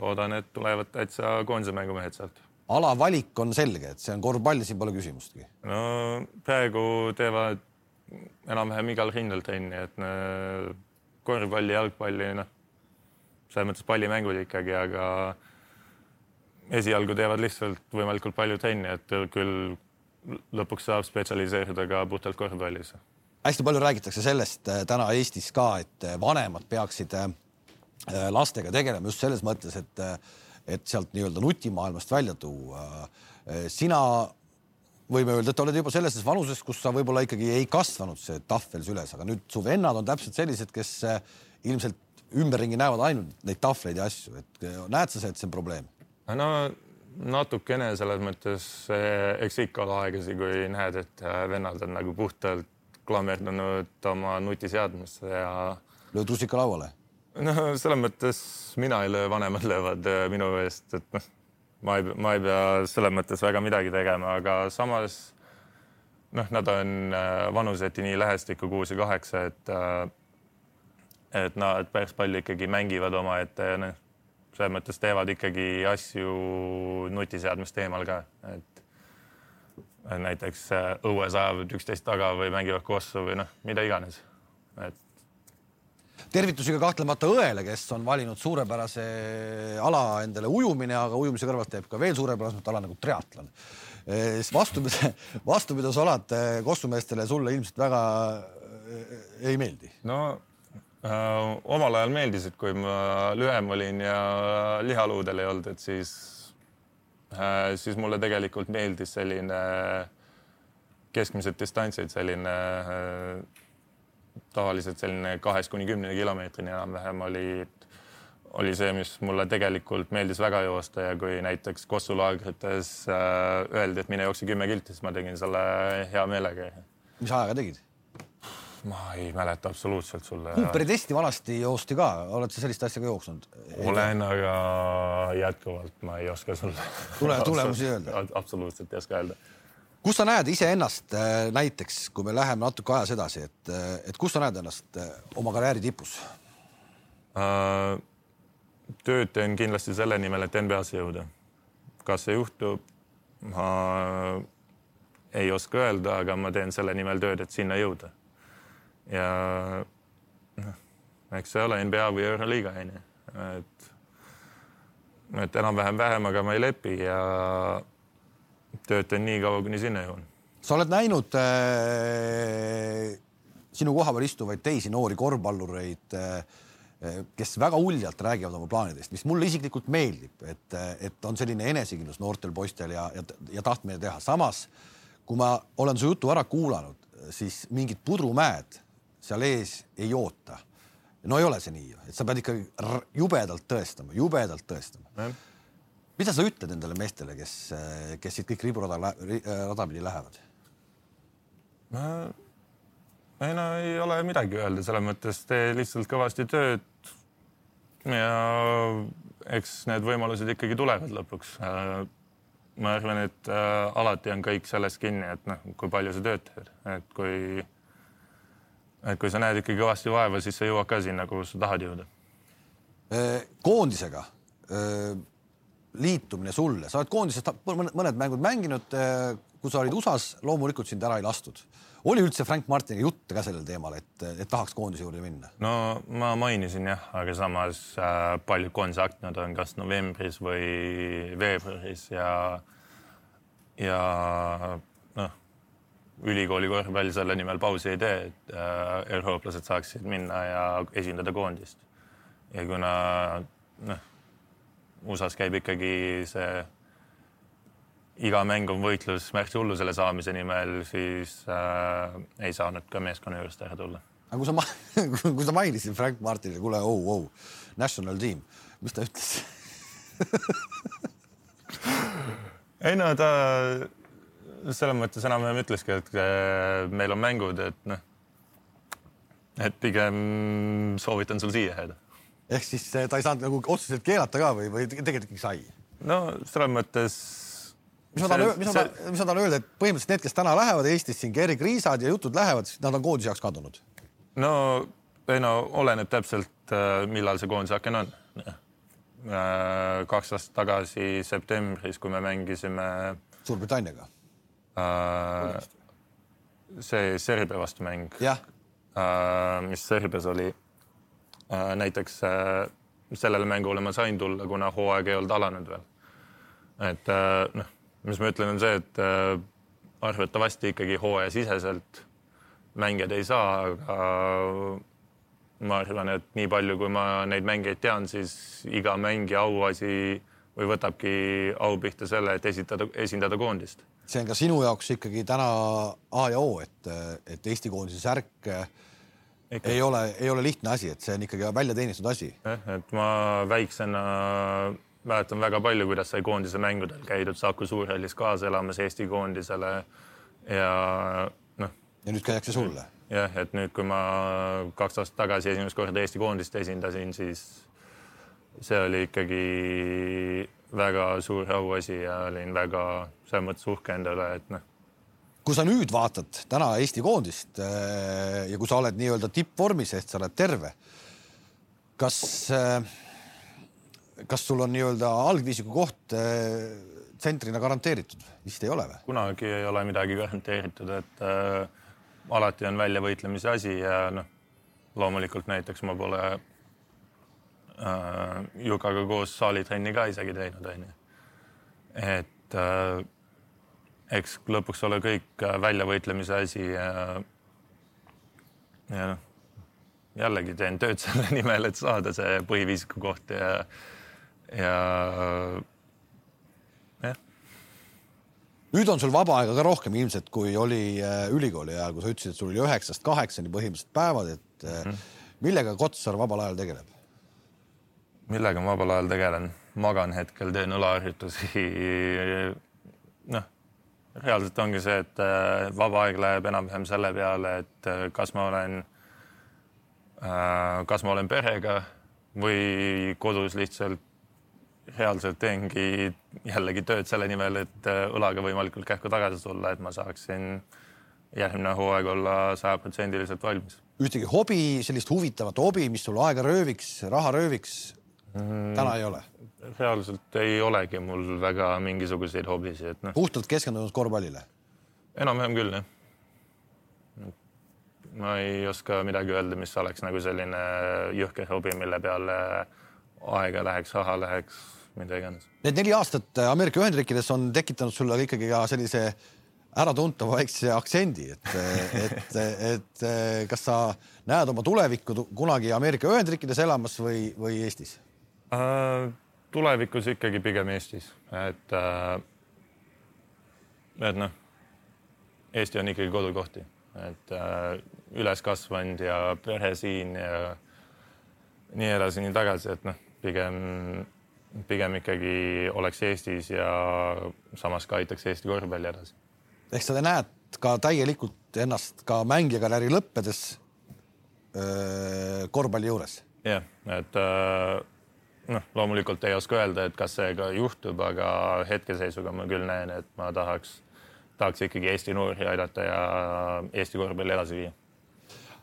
loodan, et tulevad täitsa koondise mängumehed sealt. alavalik on selge, et see on korvpall, siin pole küsimustki. no praegu teevad enam-vähem igal rindel trenni, et korvpalli, jalgpalli, noh, selles mõttes pallimängud ikkagi, aga esialgu teevad lihtsalt võimalikult palju trenni, et küll lõpuks saab spetsialiseeruda ka puhtalt korvpallis. hästi palju räägitakse sellest äh, täna Eestis ka, et äh, vanemad peaksid äh, lastega tegelema just selles mõttes, et, et sealt nii-öelda nutimaailmast välja tuua. sina võime öelda, et oled juba selles vanuses, kus sa võib-olla ikkagi ei kasvanud see tahvel süles, aga nüüd su vennad on täpselt sellised, kes ilmselt ümberringi näevad ainult neid tahvleid ja asju, et näed sa, et see on probleem? no natukene selles mõttes, eks ikka ole aegasi, kui näed, et äh, vennad on nagu puhtalt klammerdunud oma nutiseadmesse ja. lööd rusika lauale? No selles mõttes mina ei löö, vanemad löövad äh, minu eest, et noh, ma ei, ma ei pea selles mõttes väga midagi tegema, aga samas noh, nad on äh, vanuseti nii lähestikku kuus ja kaheksa, et et nad päris palju ikkagi mängivad omaette ja noh, selles mõttes teevad ikkagi asju nutiseadmest eemal ka, et näiteks äh, õues ajavad üksteist taga või mängivad kossu või noh, mida iganes, et. Tervitusi ka kahtlemata õele, kes on valinud suurepärase ala endale ujumine, aga ujumise kõrvalt teeb ka veel suurepärasemat ala nagu triatlon. vastupidi, vastupidasalad kossumeestele sulle ilmselt väga ei meeldi? no äh, omal ajal meeldisid, kui ma lühem olin ja lihaluudel ei olnud, et siis äh,, siis mulle tegelikult meeldis selline keskmised distantsid, selline äh, tavaliselt selline kahest kuni kümneni kilomeetrini enam-vähem oli, oli see, mis mulle tegelikult meeldis väga joosta ja kui näiteks Kossu laagrites äh, öeldi, et mine jookse kümme kilti, siis ma tegin selle hea meelega. mis ajaga tegid? ma ei mäleta absoluutselt sulle. Kuuperi testi vanasti joosti ka, oled sa sellist asja ka jooksnud? olen, aga jätkuvalt ma ei oska sulle tule, tulemusi öelda. absoluutselt ei oska öelda kus sa näed iseennast äh, näiteks, kui me läheme natuke ajas edasi, et, äh, et kus sa näed ennast äh, oma karjääri tipus uh,? tööd teen kindlasti selle nimel, et NBA-sse jõuda. kas see juhtub? ma ei oska öelda, aga ma teen selle nimel tööd, et sinna jõuda. ja noh, eks see ole NBA või Euroliiga onju, et, et enam-vähem vähem, aga ma ei lepi ja töötan nii kaua, kuni sinna jõuan. sa oled näinud äh, sinu koha peal istuvaid teisi noori korvpallureid äh,, kes väga uljalt räägivad oma plaanidest, mis mulle isiklikult meeldib, et, et on selline enesekindlus noortel poistel ja, ja, ja tahtmine teha. samas kui ma olen su jutu ära kuulanud, siis mingit pudrumäed seal ees ei oota. no ei ole see nii et sa pead ikkagi jubedalt tõestama, jubedalt tõestama mida sa ütled nendele meestele, kes, kes siit kõik riburada, rada pidi lähevad? ei no ei ole midagi öelda, selles mõttes tee lihtsalt kõvasti tööd. ja eks need võimalused ikkagi tulevad lõpuks. ma arvan, et alati on kõik sellest kinni, et noh, kui palju sa tööd teed, et kui, et kui sa näed ikkagi kõvasti vaeva, siis sa jõuad ka sinna, kuhu sa tahad jõuda. koondisega liitumine sulle, sa oled koondisest mõned mängud mänginud, äh, kui sa olid USA-s, loomulikult sind ära ei lastud. oli üldse Frank Martiniga jutte ka sellel teemal, et, et tahaks koondise juurde minna? no ma mainisin jah, aga samas äh, paljud koondise aknad on kas novembris või veebruaris ja, ja noh, ülikooli korvpall selle nimel pausi ei tee, et äh, eurooplased saaksid minna ja esindada koondist. ja kuna noh USA-s käib ikkagi see iga mäng on võitlus märksa hullusele saamise nimel, siis äh, ei saanud ka meeskonna juurest ära tulla. aga kui sa, kui sa mainisid Frank Martinile, kuule, oh, oh, national team, mis ta ütles ei no ta selles mõttes enam-vähem ütleski, et äh, meil on mängud, et noh, et pigem soovitan sul siia jääda ehk siis eh, ta ei saanud nagu otseselt keelata ka või, või tegelikult ikkagi sai? no selles mõttes. mis ma tahan, mis ma tahan, mis ma tahan öelda, et põhimõtteliselt need, kes täna lähevad Eestis siin, Erik Riisad ja jutud lähevad, nad on koondise jaoks kadunud. no ei no oleneb täpselt, äh, millal see koondise aken on. Äh, kaks aastat tagasi septembris, kui me mängisime. Suurbritanniaga äh,. see Serbia vastu mäng. jah äh,. mis Serbias oli näiteks äh, sellele mängule ma sain tulla, kuna hooaeg ei olnud alanud veel. et äh, noh, mis ma ütlen, on see, et arvatavasti ikkagi hooajasiseselt mängijad ei saa, aga ma arvan, et nii palju, kui ma neid mängijaid tean, siis iga mängija auasi või võtabki au pihta selle, et esitada, esindada koondist. see on ka sinu jaoks ikkagi täna A ja O, et, et Eesti koondise särk. Ei ole, ei ole lihtne asi, et see on ikkagi välja teenitud asi. jah, et ma väiksena mäletan väga palju, kuidas sai koondise mängudel käidud Saku Suurhallis kaasa elamas Eesti koondisele ja noh. ja nüüd käiakse sulle? jah, et nüüd, kui ma kaks aastat tagasi esimest korda Eesti koondist esindasin, siis see oli ikkagi väga suur auasi ja olin väga selles mõttes uhke enda üle, et noh kui sa nüüd vaatad täna Eesti koondist äh, ja kui sa oled nii-öelda tippvormis, ehk sa oled terve, kas, äh, kas sul on nii-öelda algviisiku koht äh, tsentrina garanteeritud? vist ei ole või? kunagi ei ole midagi garanteeritud, et äh, alati on väljavõitlemise asi ja noh, loomulikult näiteks ma pole äh, Jukaga koos saalitrenni ka isegi teinud, onju. et äh, eks lõpuks ole kõik äh, väljavõitlemise asi ja, ja noh, jällegi teen tööd selle nimel, et saada see põhiviisiku koht ja, ja nüüd on sul vaba aega ka rohkem ilmselt, kui oli äh, ülikooli ajal, kui sa ütlesid, et sul oli üheksast kaheksani põhimõtteliselt päevad, et mm -hmm. millega Kotsar vabal ajal tegeleb? millega ma vabal ajal tegelen? magan hetkel, teen õlaharjutusi. noh, reaalselt ongi see, et äh, vaba aeg läheb enam-vähem selle peale, et kas ma olen, kas ma olen perega või kodus lihtsalt reaalselt teengi jällegi tööd selle nimel, et äh, õlaga võimalikult kähku tagasi tulla, et ma saaksin järgmine hooaeg olla sajaprotsendiliselt valmis. ühtegi hobi, sellist huvitavat hobi, mis sul aega rööviks, raha rööviks mm, täna ei ole? Reaalselt ei olegi mul väga mingisuguseid hobisid, et noh. puhtalt keskendunud korvpallile? enam-vähem küll, jah. ma ei oska midagi öelda, mis oleks nagu selline jõhker hobi, mille peale aega läheks, raha läheks, mida iganes. Need neli aastat Ameerika Ühendriikides on tekitanud sulle ikkagi ka sellise äratuntava väikse aktsendi, et, et, et kas sa näed oma tulevikku kunagi Ameerika Ühendriikides elamas või, või Eestis äh,? Tulevikus ikkagi pigem Eestis, et äh,, et noh, Eesti on ikkagi kodukoht, et äh, üles kasvanud ja pere siin ja nii edasi, nii tagasi, et noh pigem, pigem ikkagi oleks Eestis ja samas ka aitaks Eesti korvpalli edasi. ehk sa näed ka täielikult ennast ka mängijakarjääri lõppedes öö, korvpalli juures? jah, et noh, loomulikult ei oska öelda, et kas see ka juhtub, aga hetkeseisuga ma küll näen, et ma tahaks, tahaks ikkagi Eesti noori aidata ja Eesti korvpalli edasi viia.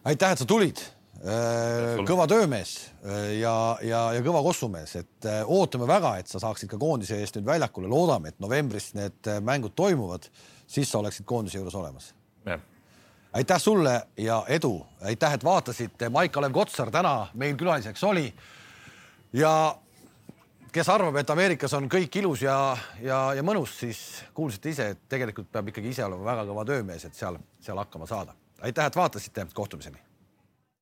aitäh, et sa tulid Äh, kõva töömees äh, ja, ja, ja kõva kossumees, et äh, ootame väga, et sa saaksid ka koondise eest nüüd väljakule, loodame, et novembris need mängud toimuvad, siis sa oleksid koondise juures olemas. aitäh sulle ja edu, aitäh, et vaatasite. Maik-Kalev Kotsar täna meil külaliseks oli. Ja kes arvab, et Ameerikas on kõik ilus ja, ja, ja mõnus, siis kuulsite ise, et tegelikult peab ikkagi ise olema väga kõva töömees, et seal, seal hakkama saada. aitäh, et vaatasite, kohtumiseni